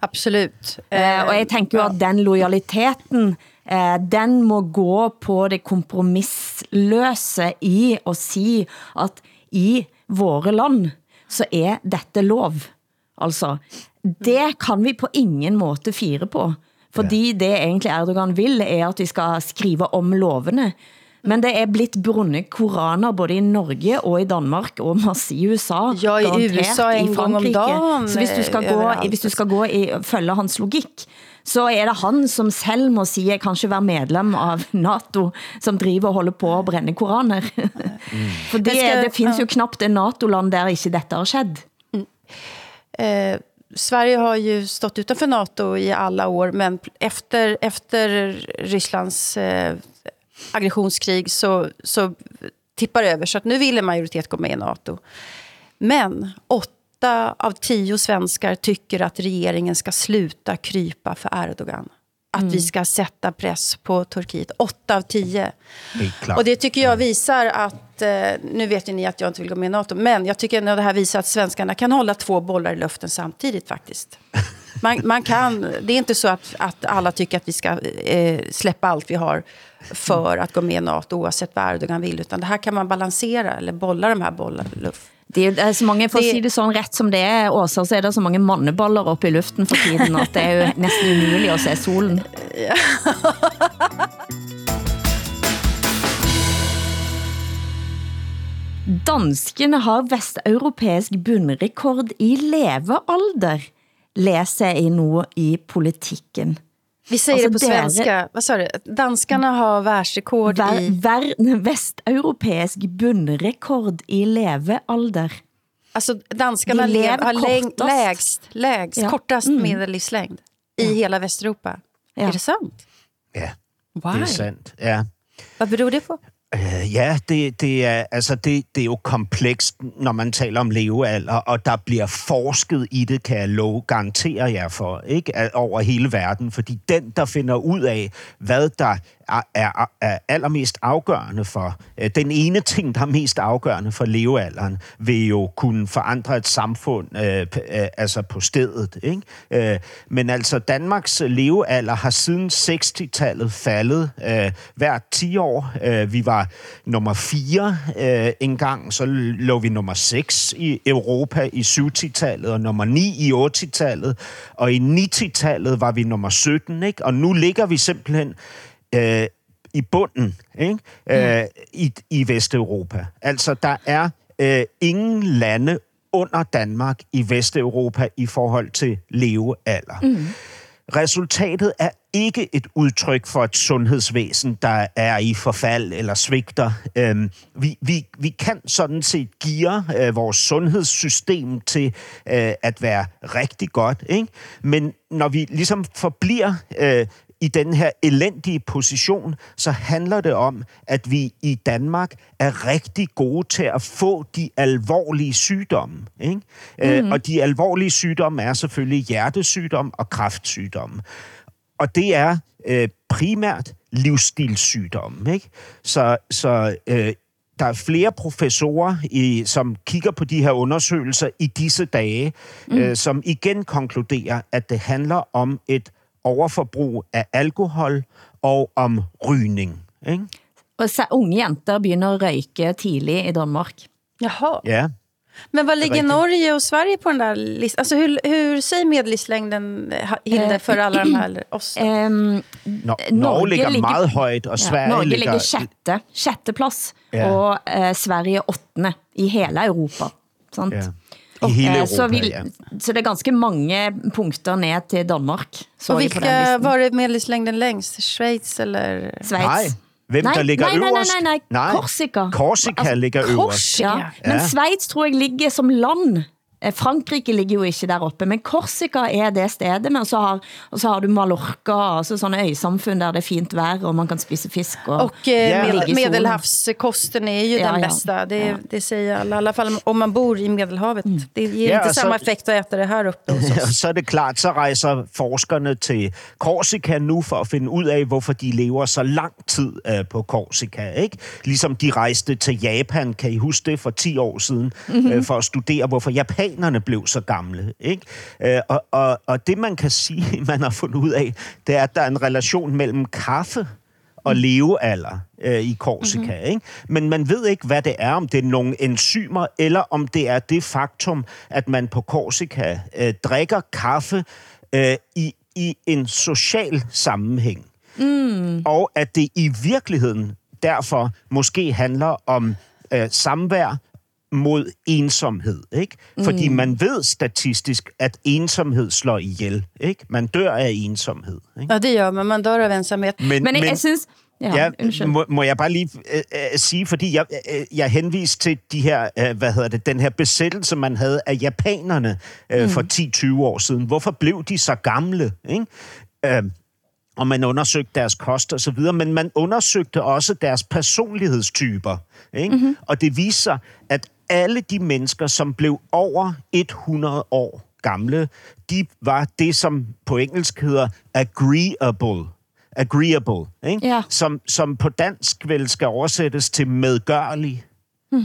Absolut. Eh, og jeg tænker jo at den lojaliteten, eh, den må gå på det kompromissløse i at sige at i våre land, så er dette lov. Altså, det kan vi på ingen måte fire på. Fordi det egentlig Erdogan vil, er at vi skal skrive om lovene. Men det er blitt brunnet koraner både i Norge og i Danmark og masse i USA. Ja, i USA en gång om dagen, Så hvis du skal eh, gå, överallt. hvis du skal gå i, følge hans logik, så er det han som selv må sige, kanskje være medlem av NATO, som driver og holder på at brænde koraner. For det, skal- det findes jo knapt en NATO-land der ikke dette har skjedd. Eh, Sverige har ju stått utanför NATO i alla år, men efter, efter Rysslands eh, aggressionskrig så, så tippar det över. Så att nu vill en majoritet gå med i NATO. Men åtta av tio svenskar tycker att regeringen ska sluta krypa för Erdogan. Att vi ska sätta press på Turkiet. Åtta av tio. Klart. Och det tycker jag visar att, eh, nu vet ju ni att jag inte vill gå med i NATO, men jag tycker ändå det här visar att svenskarna kan hålla två bollar i luften samtidigt faktiskt. Man, man kan, det är inte så att, att alla tycker att vi ska eh, släppa allt vi har för att gå med i NATO oavsett vad Erdogan vill, utan det här kan man balansera eller bolla de här bollarna i luften. Det er, så mange, for at sige det sådan ret som det er, Åsa, så er det så mange manneboller oppe i luften for tiden, at det er jo næsten umuligt at se solen. (laughs) Danskene har vesteuropæisk bundrekord i levealder, læser jeg i nu i politikken. Vi säger Alltså, det på svenska. Vad sa du? Danskarna har världsrekord Ver, i... ver, vesteuropæisk bundrekord i levealder. Alltså danskarna De lever har kortast. lägst, lägst Ja. kortast Mm. medellivslängd i hela Västeuropa. Ja. Är det sant? Ja, Why? det er sandt. Ja. Vad beror det på? Øh, ja, det, det, er, altså det, det er jo komplekst, når man taler om levealder, og der bliver forsket i det, kan jeg love, garantere jer for, ikke? Over hele verden. Fordi den, der finder ud af, hvad der er, er, allermest afgørende for, øh, den ene ting, der er mest afgørende for levealderen, vil jo kunne forandre et samfund øh, øh, altså på stedet. Ikke? Øh, men altså, Danmarks levealder har siden 60-tallet faldet øh, hvert 10 år. Øh, vi var nummer 4 øh, en gang, så lå vi nummer 6 i Europa i 70-tallet, og nummer 9 i 80-tallet, og i 90-tallet var vi nummer 17, ikke? og nu ligger vi simpelthen øh, i bunden ikke? Øh, i, i Vesteuropa. Altså, der er øh, ingen lande under Danmark i Vesteuropa i forhold til levealder. Mm. Resultatet er ikke et udtryk for et sundhedsvæsen, der er i forfald eller svigter. Øhm, vi, vi, vi kan sådan set geare øh, vores sundhedssystem til øh, at være rigtig godt, ikke? men når vi ligesom forbliver øh, i den her elendige position, så handler det om, at vi i Danmark er rigtig gode til at få de alvorlige sygdomme. Ikke? Mm. Øh, og de alvorlige sygdomme er selvfølgelig hjertesygdom og kræftsygdomme. Og det er øh, primært livsstilssygdomme. Ikke? Så, så øh, der er flere professorer, i, som kigger på de her undersøgelser i disse dage, mm. øh, som igen konkluderer, at det handler om et overforbrug af alkohol og om rygning. Ikke? Og så unge jenter begynder at røyke tidligt i Danmark. Jaha. Ja. Men vad ligger. Norge och Sverige på den där listan? Alltså hur, hur säger medellivslängden, Hilde, för alla de här (clears throat) oss? Um, Nå, Norge ligger meget højt, og Sverige Norge ligger, ligger... sjette, sjette plads, Ja. og uh, Sverige åttende i hele Europa. Sant? Ja. I hele Eh, så, Europa, vi, så det er ganske mange punkter ned til Danmark. Så vilka listen. var det medellivslängden längst? Schweiz eller? Schweiz. Nej, hvem Nej, der ligger nej, nej, nej, øverst? nej, nej. Korsika. Korsika Altså, ligger øverst. Ja. Men. Schweiz tror jeg ligger som land. Eh, Frankrike ligger jo ikke der oppe, men Korsika er det stedet, men så har, og så har du Mallorca, altså sånne øysamfund der det er fint vær, og man kan spise fisk. Og, med, i solen. medelhavskosten är ju Ja, den ja. bästa. Det, Ja. det säger alla, i alla fall om man bor i Medelhavet. Det ger Ja, inte och så- samma effekt att äta det här uppe hos Og oss. så er det klart, så rejser forskerne til Korsika nu for at finde ud af, hvorfor de lever så lang tid øh, på Korsika. Ikke? Ligesom de rejste til Japan, kan I huske det, for 10 år siden, mm-hmm. øh, for at studere, hvorfor japanerne blev så gamle. Ikke? Øh, og, og, og det, man kan sige, (laughs) man har fundet ud af, det er, at der er en relation mellem kaffe og levealder øh, i Korsika. Mm-hmm. Ikke? Men man ved ikke, hvad det er, om det er nogle enzymer, eller om det er det faktum, at man på Korsika øh, drikker kaffe øh, i, i en social sammenhæng. Mm. Og at det i virkeligheden derfor måske handler om øh, samvær mod ensomhed, ikke? Fordi Mm. man ved statistisk, at ensomhed slår ihjel, ikke? Man dør af ensomhed, ikke? Ja, det gör man. Man dör av ensamhet. Men- Men, men- jeg synes... Ja, Ja, må, må jeg bare lige øh, øh, sige, fordi jeg, øh, jeg henviste til de her, øh, hvad hedder det, den her besættelse, man havde af japanerne øh, Mm. for 10-20 år siden. Hvorfor blev de så gamle? Ikke? Øh, og man undersøgte deres kost og så videre, men man undersøgte også deres personlighedstyper. Ikke? Mhm. Mm-hmm. Og det viste sig, at alle de mennesker, som blev over 100 år gamle, de var det, som på engelsk hedder agreeable. Agreeable, ikke? Ja. Som, som på dansk vel skal oversættes til medgørlig. Hmm.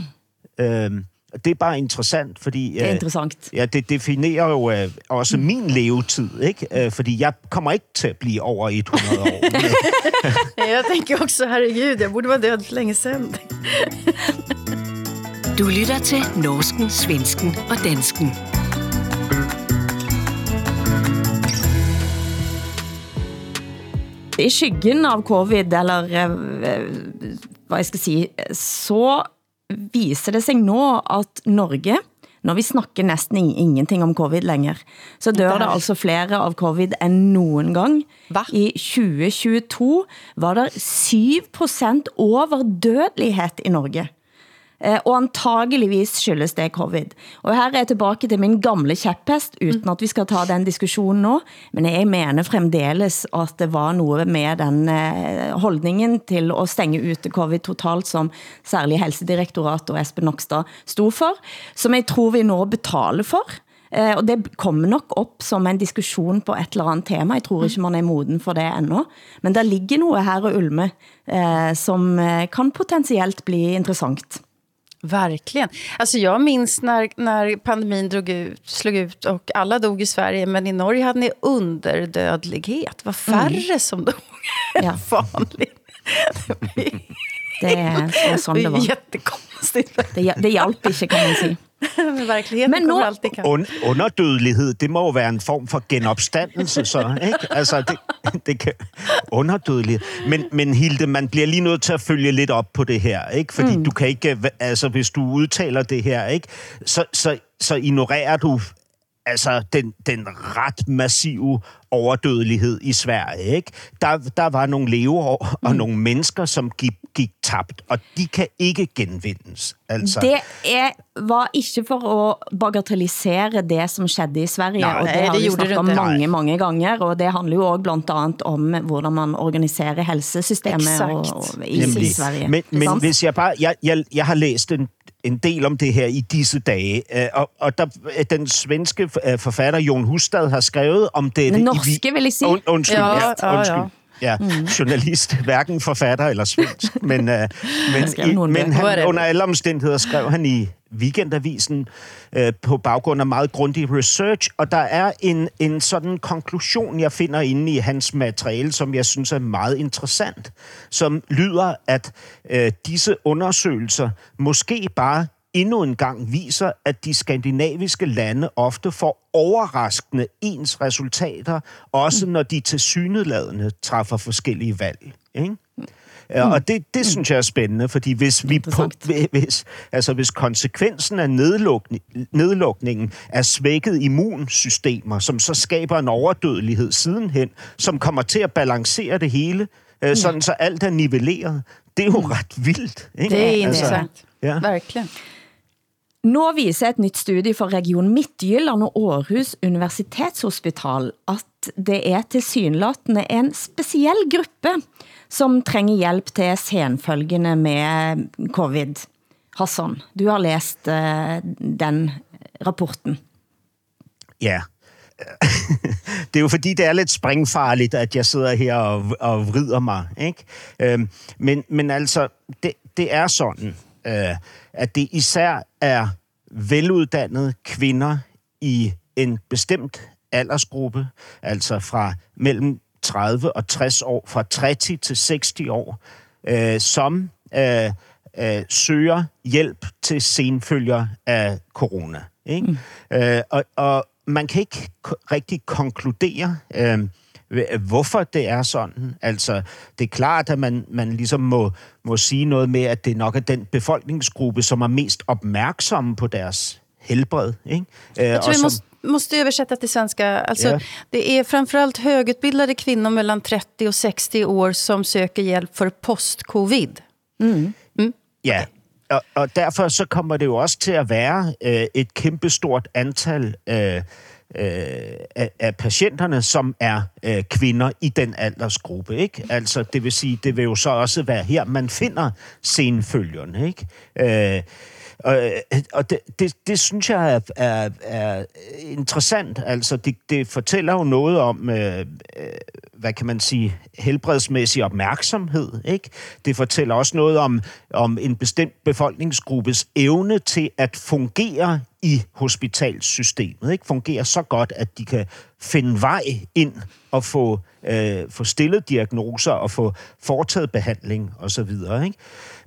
Øhm, det er bare interessant, fordi... Det er øh, interessant. Ja, det definerer jo øh, også min levetid, ikke? Øh, fordi jeg kommer ikke til at blive over 100 år. (laughs) Jag tänker också, herregud, jag borde vara död för länge sedan. (laughs) Du lytter til Norsken, Svensken og Dansken. I skyggen av covid, eller eh, hvad jeg skal si, så viser det sig nå at Norge, når vi snakker næsten ing- ingenting om covid længere, så dør det altså flere av covid end nogen gang. Hva? I 2022 var der 7% overdødelighed i Norge. Eh, og antageligvis skyldes det covid. Og her er jeg tilbage til min gamle kjepphest, uden at vi skal ta den diskussionen nå, men jeg mener fremdeles at det var noget med den eh, holdningen til at stænge ut covid totalt, som særlig Helsedirektorat og Espen Nokstad stod for, som jeg tror vi nå betaler for. Eh, og det kommer nok op som en diskussion på et eller andet tema. Jeg tror ikke man er moden for det endnu. Men der ligger noget her og ulme, som kan potentielt bli interessant. Verkligen. Alltså jag minns när, när pandemin drog ut, slog ut och alla dog i Sverige, men i Norge hade ni underdödlighet. Vad färre som dog (laughs) Ja. vanligt. Det er så sådan det var. Jättekonstigt. Det, det hjalp ikke, kan man sige. (laughs) Men verkligheten Men kommer nu- alltid ikapp. Un, underdødelighed, det må jo være en form for genopstandelse, så, (laughs) ikke? Altså, det, det kan, underdødelighed. Men, men Hilde, man bliver lige nødt til at følge lidt op på det her, ikke? Fordi mm. du kan ikke, altså hvis du udtaler det her, ikke? Så, så, så ignorerer du altså den, den ret massive overdødelighed i Sverige, ikke? Der, der var nogle leveår og nogle mennesker, som gik, gik tabt, og de kan ikke genvindes. Altså. Det er, var ikke for at bagatellisere det, som skedde i Sverige, Nej, og det har det vi gjorde snakket det om ikke. mange, mange ganger, og det handler jo også blandt andet om, hvordan man organiserer helsesystemet Exakt. og, og i, i Sverige. Men, men Sant? hvis jeg bare... Jeg, jeg, jeg har læst en, en del om det her i disse dage, øh, og, og der, den svenske øh, forfatter Jon Hustad har skrevet om det. Den norske, vil jeg sige. Und, undskyld, Ja, ja, undskyld. ja. Ja, mm. journalist, hverken forfatter eller svensk, men, øh, (laughs) men, i, men han, under alle omstændigheder skrev han i Weekendavisen øh, på baggrund af meget grundig research, og der er en, en sådan konklusion, jeg finder inde i hans materiale, som jeg synes er meget interessant, som lyder, at øh, disse undersøgelser måske bare endnu en gang viser, at de skandinaviske lande ofte får overraskende ens resultater, også når de til syneladende træffer forskellige valg. Ikke? Ja, og det, det synes jeg er spændende, fordi hvis vi på, hvis, altså hvis konsekvensen af nedlukning, nedlukningen er svækket immunsystemer, som så skaber en overdødelighed sidenhen, som kommer til at balancere det hele, øh, sådan så alt er nivelleret, det er jo ret vildt. Ikke? Det är intressant. ja. Verkligen. Nu viser et nyt studie for Region Midtjylland og Aarhus Universitetshospital, at det er tilsynelatende en speciel gruppe, som trænger hjælp til senfølgende med covid. Hassan, du har læst uh, eh, den rapporten. Ja. (laughs) det er jo fordi, det er lidt springfarligt, at jeg sidder her og, og vrider mig. Ikke? Øhm, men, men altså, det, det er sådan, øh, at det især er veluddannede kvinder i en bestemt aldersgruppe, altså fra mellem 30 og 60 år, fra 30 til 60 år, øh, som øh, øh, søger hjælp til senfølger af corona. Ikke? Mm. Øh, og, og man kan ikke rigtig konkludere, øh, hvorfor det er sådan. Altså, det er klart, at man, man ligesom må, må sige noget med, at det nok er den befolkningsgruppe, som er mest opmærksomme på deres helbred. Ikke? Jag tror vi måste, måste översätta till svenska. Alltså, yeah. Det är framförallt högutbildade kvinnor mellan 30 och 60 år som søger hjælp for post-covid. Mm. Mm. Ja, og, og derfor så kommer det jo også til at være øh, et kæmpestort antal øh, øh, af, af patienterne, som er øh, kvinder i den aldersgruppe. Ikke? Altså, det vil sige, det vil jo så også være her, man finder senfølgerne. Ikke? Øh, og, øh, og det, det, det synes jeg er, er, er interessant. Altså, det, det fortæller jo noget om, øh, øh, hvad kan man sige, helbredsmæssig opmærksomhed. Ikke? Det fortæller også noget om, om en bestemt befolkningsgruppes evne til at fungere i hospitalsystemet. Ikke? Fungerer så godt, at de kan finde vej ind og få, øh, få stillet diagnoser og få foretaget behandling osv. Ikke?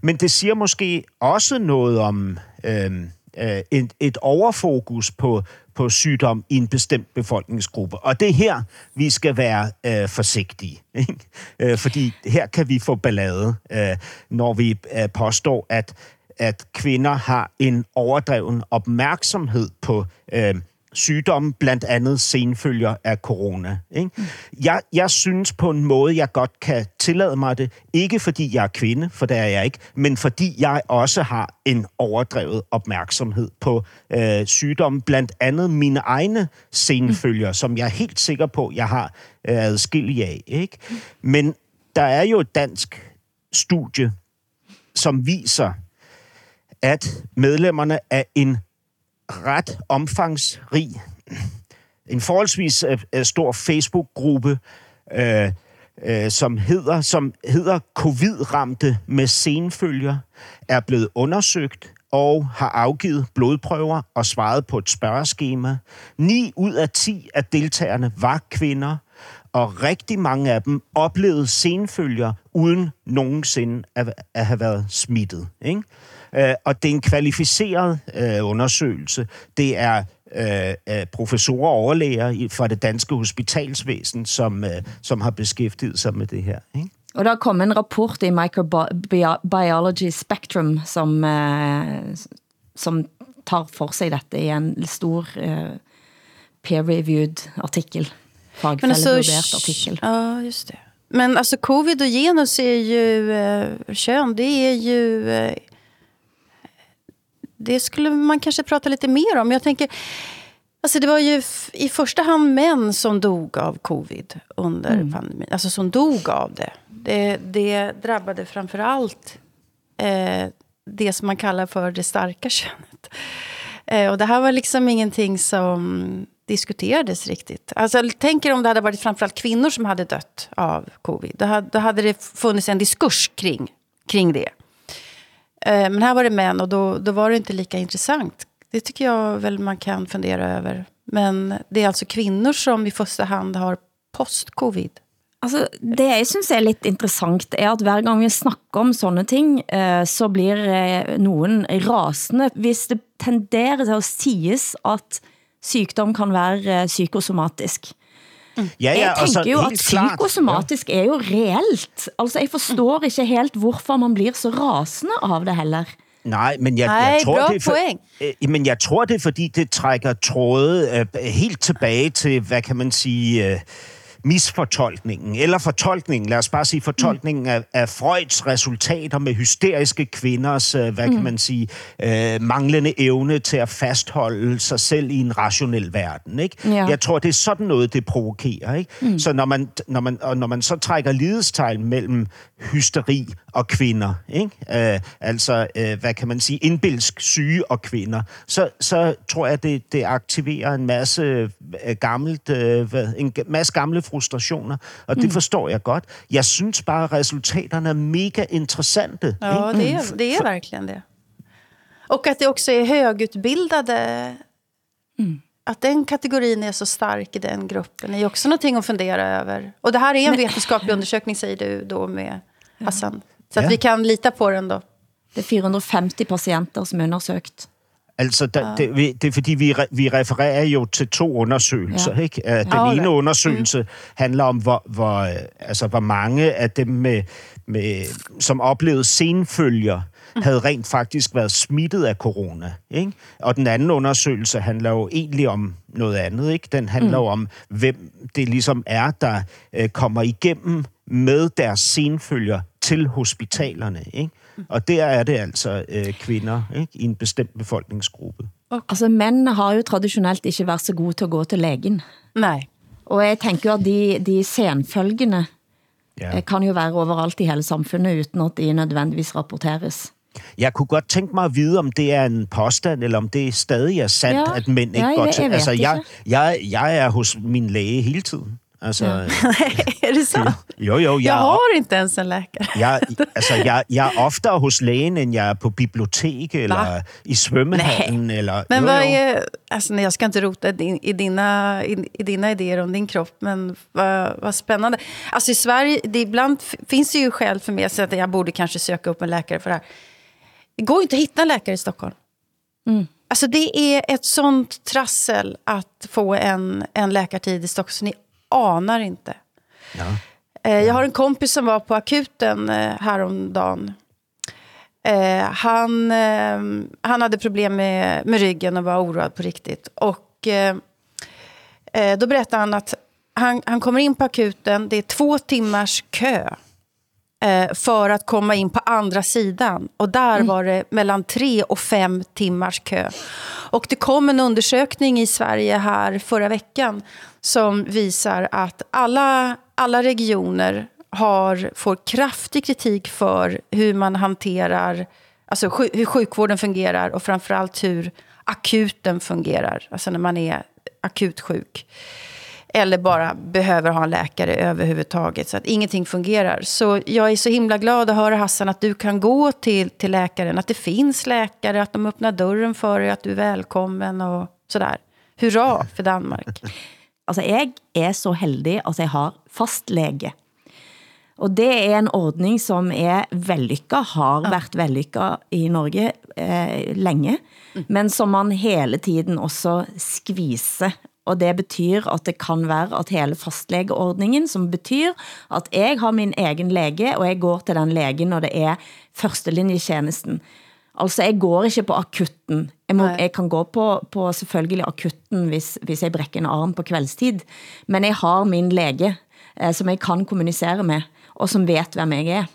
Men det siger måske også noget om øhm, øh, øh, et, et overfokus på, på sygdom i en bestemt befolkningsgruppe. Og det er her, vi skal være øh, forsigtige. Ikke? Øh, fordi her kan vi få ballade, øh, når vi øh, påstår, at, at kvinder har en overdreven opmærksomhed på øh, sygdomme, blandt andet senfølger af corona. Ikke? Mm. Jeg, jeg synes på en måde, jeg godt kan tillade mig det, ikke fordi jeg er kvinde, for det er jeg ikke, men fordi jeg også har en overdrevet opmærksomhed på øh, sygdomme, blandt andet mine egne senfølger, mm. som jeg er helt sikker på, jeg har øh, adskillige af. Ikke? Men der er jo et dansk studie, som viser, at medlemmerne af en ret omfangsrig, en forholdsvis øh, øh, stor Facebook-gruppe, øh, øh, som hedder, som hedder Covid-ramte med senfølger, er blevet undersøgt og har afgivet blodprøver og svaret på et spørgeskema. 9 ud af 10 af deltagerne var kvinder, og rigtig mange af dem oplevede senfølger uden nogensinde at, at have været smittet. Ikke? Øh, og det er en kvalificeret øh, undersøgelse. Det er øh, øh, professorer og overlæger fra det danske hospitalsvæsen, som, øh, som har beskæftiget sig med det her. Ikke? Og der kom en rapport i Microbiology Spectrum, som, eh, som tar for sig dette i en stor eh, peer-reviewed artikel. Fagfällevärderat artikel. Ja, just det. Men alltså covid och genus är ju, eh, kön, det är ju eh, det skulle man kanske prata lite mer om. Jag tänker, alltså det var ju i första hand män som dog av covid under mm. pandemin. Alltså som dog av det. Det, det drabbade framför allt eh, det som man kallar för det starka könet. Eh, och det här var liksom ingenting som diskuterades riktigt. Alltså, jag tänker om det hade varit framförallt kvinnor som hade dött av covid. Då hade, då hade det funnits en diskurs kring, kring det. Eh, men här var det män och då, då var det inte lika intressant. Det tycker jag väl man kan fundera över. Men det är alltså kvinnor som i första hand har post-covid. Altså, det jeg synes er lidt interessant, er at hver gang vi snakker om sådanne ting, eh, så blir eh, nogen rasende, hvis det tenderer til at siges, at sygdom kan være eh, psykosomatisk. Ja, ja, jeg tænker altså, jo, at psykosomatisk ja. er jo reelt. Altså, jeg forstår ikke helt, hvorfor man blir så rasende av det heller. Nej, men jeg, jeg, tror, det er for, øh, men jeg tror, det er, fordi det trækker tråde øh, helt tilbage til, hvad kan man sige... Øh, misfortolkningen, eller fortolkningen, lad os bare sige fortolkningen af, af Freuds resultater med hysteriske kvinders, øh, hvad mm. kan man sige, øh, manglende evne til at fastholde sig selv i en rationel verden. Ikke? Ja. Jeg tror, det er sådan noget, det provokerer. Ikke? Mm. Så når man, når, man, og når man så trækker lidestegn mellem hysteri og kvinder, ikke? Øh, altså, øh, hvad kan man sige, indbilsk syge og kvinder, så, så tror jeg, det, det aktiverer en masse øh, gammelt, øh, en masse gamle frustrationer, og det mm. forstår jeg godt. Jeg synes bare, at resultaterne er mega interessante. Ja, det är, det är verkligen det. Och att det också är högutbildade mm att den kategorin är så stark i den gruppen är också någonting att fundera över. Och det här är en Men, vetenskaplig undersökning, säger du då med Hassan. Så att ja. vi kan lita på den då. Det är 450 patienter som är undersökt. Altså, der, det, vi- det er fordi, vi, re, vi refererer jo til to undersøgelser, Ja. ikke? Den Ja, ene undersøgelse mm. handler om, hvor, hvor, øh, altså, hvor mange af dem, med, med, som oplevede senfølger, Mm. havde rent faktisk været smittet af corona. Ikke? Og den anden undersøgelse handler jo egentlig om noget andet. Ikke? Den handler Mm. jo om, hvem det ligesom er, der øh, kommer igennem med deres senfølger til hospitalerne. Ikke? Og der er det altså øh, kvinder ikke? i en bestemt befolkningsgruppe. Altså, mænd har jo traditionelt ikke været så gode til at gå til lægen. Nej. Og jeg tænker jo, at de, de senfølgende Ja. ja. kan jo være overalt i hele samfundet, uden at de nødvendigvis rapporteres. Jeg kunne godt tænke mig at vide, om det er en påstand, eller om det stadig er sandt, Ja. at mænd ikke Ja, jeg går til... altså, jeg, jeg, jeg er hos min læge hele tiden. Altså, ja. (laughs) är det så? jo, jo, Jag er, har inte ens en läkare. jeg, altså, jeg, jeg er oftere hos lægen, end jeg er på bibliotek, eller i svømmehallen, eller... Men jo, vad jo. är, alltså nej, jag ska inte rota din, i, dina, i, i dina idéer om din kropp, men vad, vad spännande. Alltså i Sverige, det ibland finns det ju skäl för mig att jag borde kanske söka upp en läkare för det här. Det går ju inte att hitta en läkare i Stockholm. Mm. Alltså det är ett sånt trassel att få en, en läkartid i Stockholm, så ni anar inte. Eh, Jag har en kompis som var på akuten eh, häromdagen. Eh, han, eh, han hade problem med, med ryggen och var oroad på riktigt. Och eh, eh, då berättade han att han, han kommer in på akuten, det är två timmars kö för att komma in på andra sidan. Och där var det mellan tre och fem timmars kö. Och det kom en undersökning i Sverige här förra veckan som visar att alla, alla regioner har, får kraftig kritik för hur man hanterar, alltså hur sjukvården fungerar och framförallt hur akuten fungerar, alltså när man är akut sjuk eller bara behöver ha en läkare överhuvudtaget, så att ingenting fungerar. Så jag är så himla glad att höra Hassan att du kan gå till, till läkaren, att det finns läkare, att de öppnar dörren för dig, att du är välkommen och sådär. Hurra för Danmark. (laughs) Altså, jeg er så heldig at jeg har fast læge. Og det er en ordning som er vellykket, har været vellykket i Norge eh, længe, men som man hele tiden også skviser. Og det betyder at det kan være at hele fastlægeordningen, som betyder at jeg har min egen læge, og jeg går til den lægen, når det er førstelinjetjenesten. Altså, jeg går ikke på akutten. Jeg, må, jeg kan gå på, på selvfølgelig akutten, hvis, hvis jeg brækker en arm på kveldstid. Men jeg har min læge, eh, som jeg kan kommunicere med, og som vet, hvem jeg er.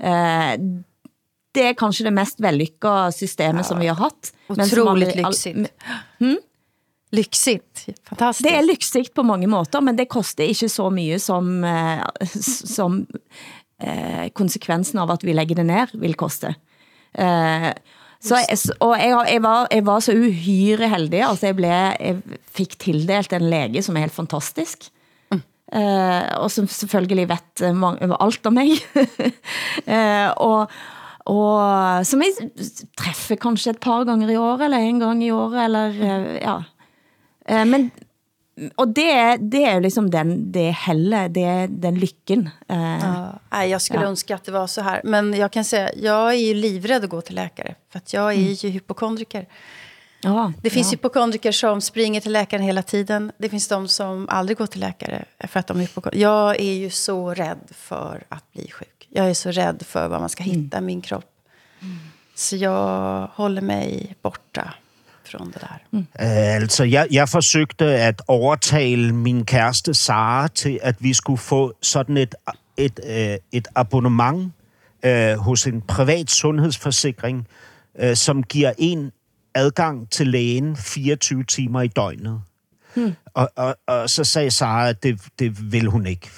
Eh, det er kanskje det mest vellykkede systemet, ja, som vi har hatt. som Otroligt aldrig- al- lyxigt. Lyxigt. Fantastiskt. Det er lyksigt på mange måter, men det koster ikke så mye som, eh, som eh, konsekvensen av at vi lægger det ned vil koste. Eh, så, og jeg, jeg, var, jeg var så uhyre heldig, altså jeg, ble, jeg fik tildelt en læge, som er helt fantastisk. Eh, og som selvfølgelig vet eh, mange, alt om mig. (laughs) eh, og, og som jeg træffer kanskje et par gange i året, eller en gang i året, eller eh, ja. Eh, men, og det, det jo liksom den, det helle, det den lykken. Eh, Ja, nej, jag skulle Ja. önska att det var så här. Men jag kan säga, jag är ju livrädd att gå till läkare. För att jag är Mm. ju hypokondriker. ja, Det finns ja. hypokondriker som springer till läkaren hela tiden. Det finns de som aldrig går till läkare för att de är hypokondriker. Jag är ju så rädd för att bli sjuk. Jag är så rädd för vad man ska hitta i min kropp. Så jag håller mig borta från det där. Øh, altså, jeg, jeg forsøgte at overtale min kæreste Sara til, at vi skulle få sådan et, et, øh, et abonnement øh, hos en privat sundhedsforsikring, øh, som giver en adgang til lægen 24 timer i døgnet. Hmm. Og, og, og så sagde Sara, at det, det vil hun ikke,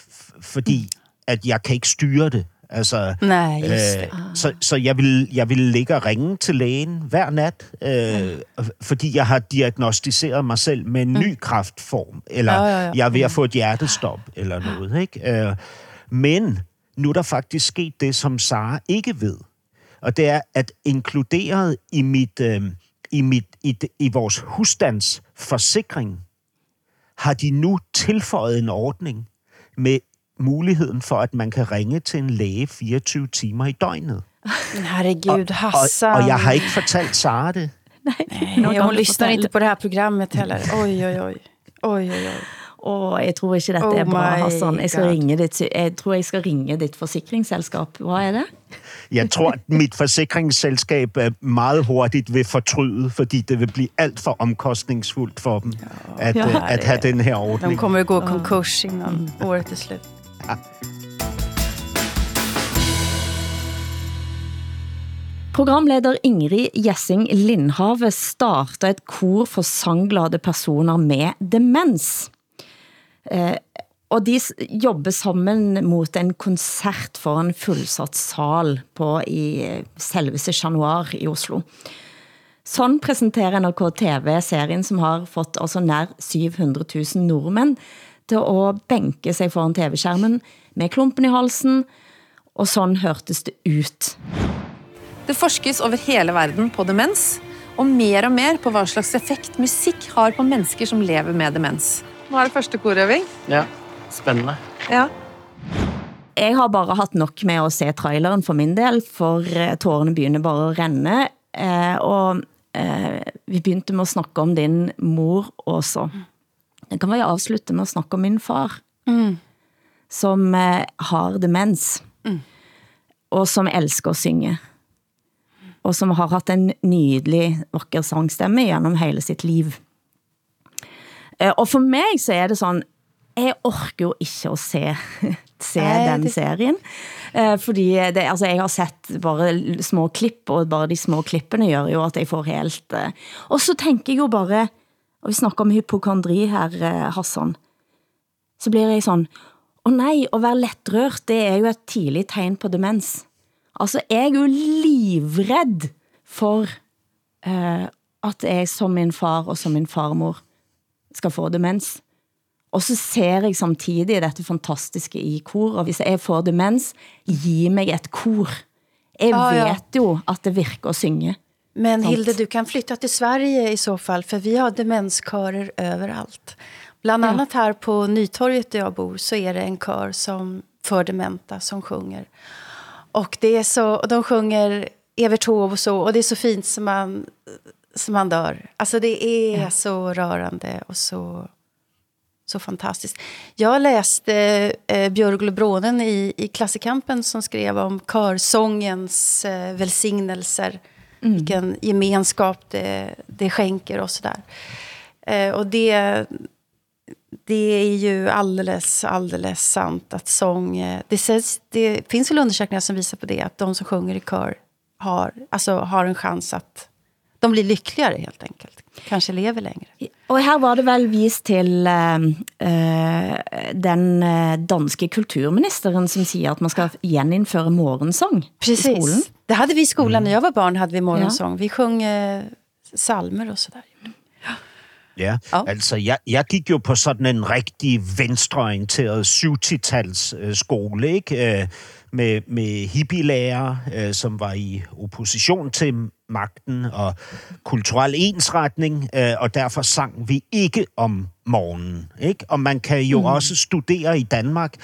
fordi at jeg kan ikke styre det. Altså, Nej, det. så, så jeg vil, jeg vil ligge og ringe til lægen hver nat, øh, fordi jeg har diagnostiseret mig selv med en ny kræftform, eller Ja, ja, ja. jeg er ved at få et hjertestop, eller noget. Ikke? Øh, men nu er der faktisk sket det, som Sara ikke ved. Og det er, at inkluderet i, mit, øh, i, mit, i, i vores husstandsforsikring, har de nu tilføjet en ordning med muligheden for, at man kan ringe til en læge 24 timer i døgnet. Men herregud, Og, Hassan. og jeg har ikke fortalt Sara det. Nej, hon lyssnar inte på det här programmet heller. Oj, oj, oj. Oj, oj, oj. Åh, jeg tror ikke dette Oh er bra, Hassan. Jeg, skal God. ringe dit, jeg tror jeg skal ringe dit forsikringsselskab. Hvad er det? Jeg tror, at mit forsikringsselskab meget hurtigt vil fortryde, fordi det vil blive alt for omkostningsfuldt for dem at, Ja, øh, at det- have den her ordning. De kommer att gå konkurs innan året är slut. (laughs) Programleder Ingrid Jessing Lindhave starter et kor for sangglade personer med demens. Eh, og de jobber sammen mot en koncert for en fullsatt sal på i eh, selveste januar i Oslo. Sådan præsenterer NRK TV-serien, som har fått altså nær 700.000 nordmænd til at bænke sig foran TV-skærmen med klumpen i halsen, og sådan hørtes det ut. Det forskes over hele verden på demens, og mer og mer på hva slags effekt musikk har på mennesker som lever med demens. Nå er det første korøving. Ja, spændende. Ja. Jeg har bare haft nok med at se traileren for min del, for eh, tårerne begynder bare at renne. Eh, og eh, vi begyndte med at snakke om din mor også. Det kan jeg afslutte med at snakke om min far, Mm. som eh, har demens, Mm. og som elsker at synge. Og som har haft en nydelig, vakker sangstemme gennem hele sitt liv. Eh, Og for mig så er det sådan, jeg orker jo ikke at se, (laughs) se Nej, den det- serien. Eh, Fordi det, altså, jeg har sett bare små klipp, og bare de små klippene gør jo, at jeg får helt... eh, Og så tænker jeg jo bare, og vi snakker om hypokondri her, eh, Hassan, så bliver jeg sådan, åh nej, at være lettrørt, det er jo et tidligt tegn på demens. Altså, jeg er jo livredd for eh, at jeg som min far og som min farmor skal få demens. Og så ser jeg samtidig dette fantastiske i kor, og hvis jeg får demens, gi mig et kor. Jeg Ja, ja. vet jo at det virker at synge. Men. Hilde, du kan flytta till Sverige i så fall, för vi har demenskörer överallt. Bland Ja. annat här på Nytorget där jag bor så är det en kör som för dementa som sjunger. Och det är så, och de sjunger Evert Taube och så, och det är så fint som man, som man dör. Alltså det är så rörande och så, så fantastiskt. Jag läste eh, Björgl Brånen i, i Klassikampen som skrev om körsångens eh, välsignelser. Mm. Vilken gemenskap det, det skänker och sådär. Eh, och det, det är ju alldeles, alldeles sant att sång... Eh, det, sägs, det finns väl undersökningar som visar på det, att de som sjunger i kör har, alltså, har en chans att... De blir lyckligare helt enkelt. Kanske lever längre. Og her var det vel vist til eh, eh, den eh, danske kulturministeren, som siger, at man skal genindføre morgensang i skolen. Precis. Det hade vi i skolan när jag var barn. hade Vi morgonsång. Vi sjöng eh, salmer och sådär. Ja, ja. altså jeg, jeg gik jo på sådan en rigtig venstreorienteret 70-tals øh, skole, ikke? Øh, med, med hippielærer, øh, som var i opposition til magten og kulturel ensretning, øh, og derfor sang vi ikke om morgenen. Ikke? Og man kan jo mm. også studere i Danmark,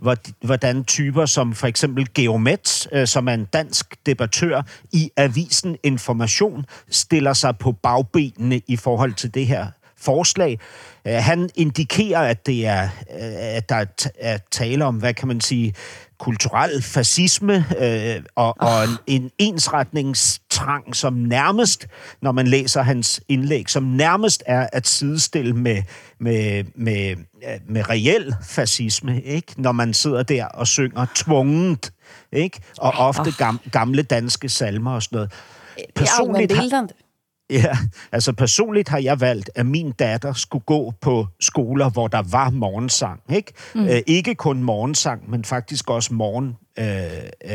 hvor- hvordan typer som for eksempel Geomet, øh, som er en dansk debattør i avisen Information, stiller sig på bagbenene i forhold til det her forslag. Øh, Han indikerer, at det er, øh, at der er er tale om, hvad kan man sige, kulturel fascisme øh, og, og en, en ensretningstrang, som nærmest, når man læser hans indlæg, som nærmest er at sidestille med, med, med, øh, med reel fascisme, ikke? når man sidder der og synger tvunget, ikke? og ofte gam, gamle danske salmer og sådan noget. Är allmänbildande. Ja, altså personligt har jeg valgt, at min datter skulle gå på skoler, hvor der var morgensang. Ikke, Mm. øh, ikke kun morgensang, men faktisk også morgen øh,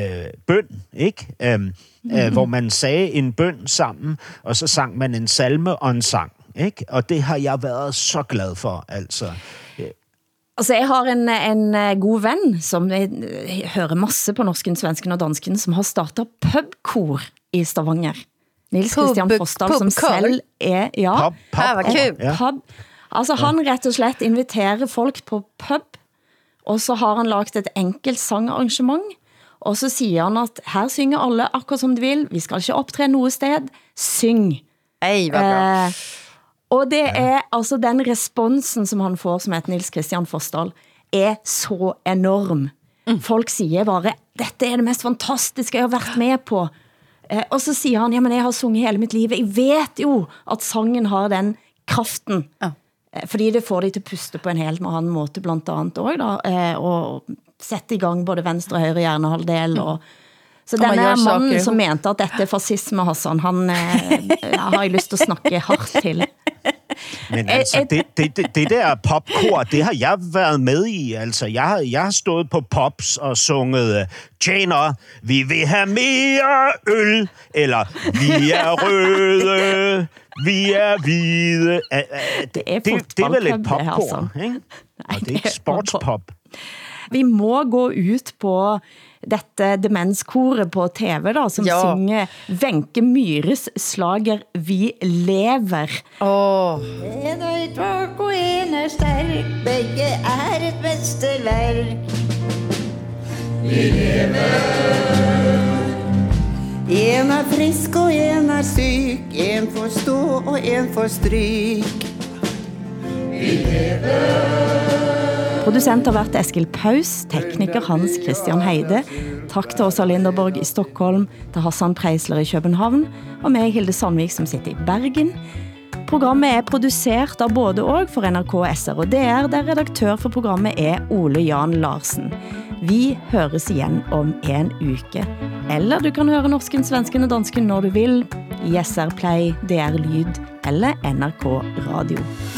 øh, bøn, ikke? Øhm, mm. øh, hvor man sagde en bøn sammen, og så sang man en salme og en sang. Ikke? Og det har jeg været så glad for, altså. Altså, jeg har en, en eh, god ven, som jeg eh, hører masse på norsken, svensken og dansken, som har startet pubkor i Stavanger. Nils Christian Forsdal, som selv er... Ja, Pub- pub- Ja, hvad pub. Altså, han rett og slett inviterer folk på pub, og så har han lagt et enkelt sangarrangement, og så siger han at her synger alle akkurat som de vil, vi skal ikke optræde noget sted, syng. Ej, vad bra. Eh, og det er altså den responsen, som han får, som heter Nils Christian Forsdal, er så enorm. Folk siger bare, dette er det mest fantastiske jeg har været med på. Eh, og så siger han, jamen jeg har sunget hele mitt liv. Jeg vet jo at sangen har den kraften. Ja. Eh, Fordi det får de til at puste på en helt annen måte, blandt andet også, da, eh, og sætte i gang både venstre og højre hjernehalvdel, og så Og man denne saker. som mente at dette er fascisme, Hassan, han eh, (laughs) har jeg lyst til at snakke hardt til. Men altså, det, det, det, det der popkor, det har jeg været med i. Altså, jeg har, jeg har stået på pops og sunget øh, Tjener, vi vil have mere øl, eller vi er røde, vi er hvide. Det, er det, det er vel et det popkor, altså. ikke? Og det er det ikke sportspop. Vi må gå ut på dette demenskoret på TV, da, som Ja. synger Wenche Myhres slager Vi lever. Åh, En svag og en er stærk, begge er et mesterværk. Vi lever. En er frisk og en er syk, en får stå og en får stryk. Producent har været Eskil Paus, tekniker Hans Christian Heide. Tak til Åsa Linderborg i Stockholm, til Hassan Preisler i København, og mig, Hilde Sandvik, som sitter i Bergen. Programmet er produceret av både og for NRK SR og DR, der redaktør for programmet er Ole Jan Larsen. Vi høres igen om en uke. Eller du kan høre norsken, svensken og dansken når du vil, i SR Play, DR Lyd eller NRK Radio.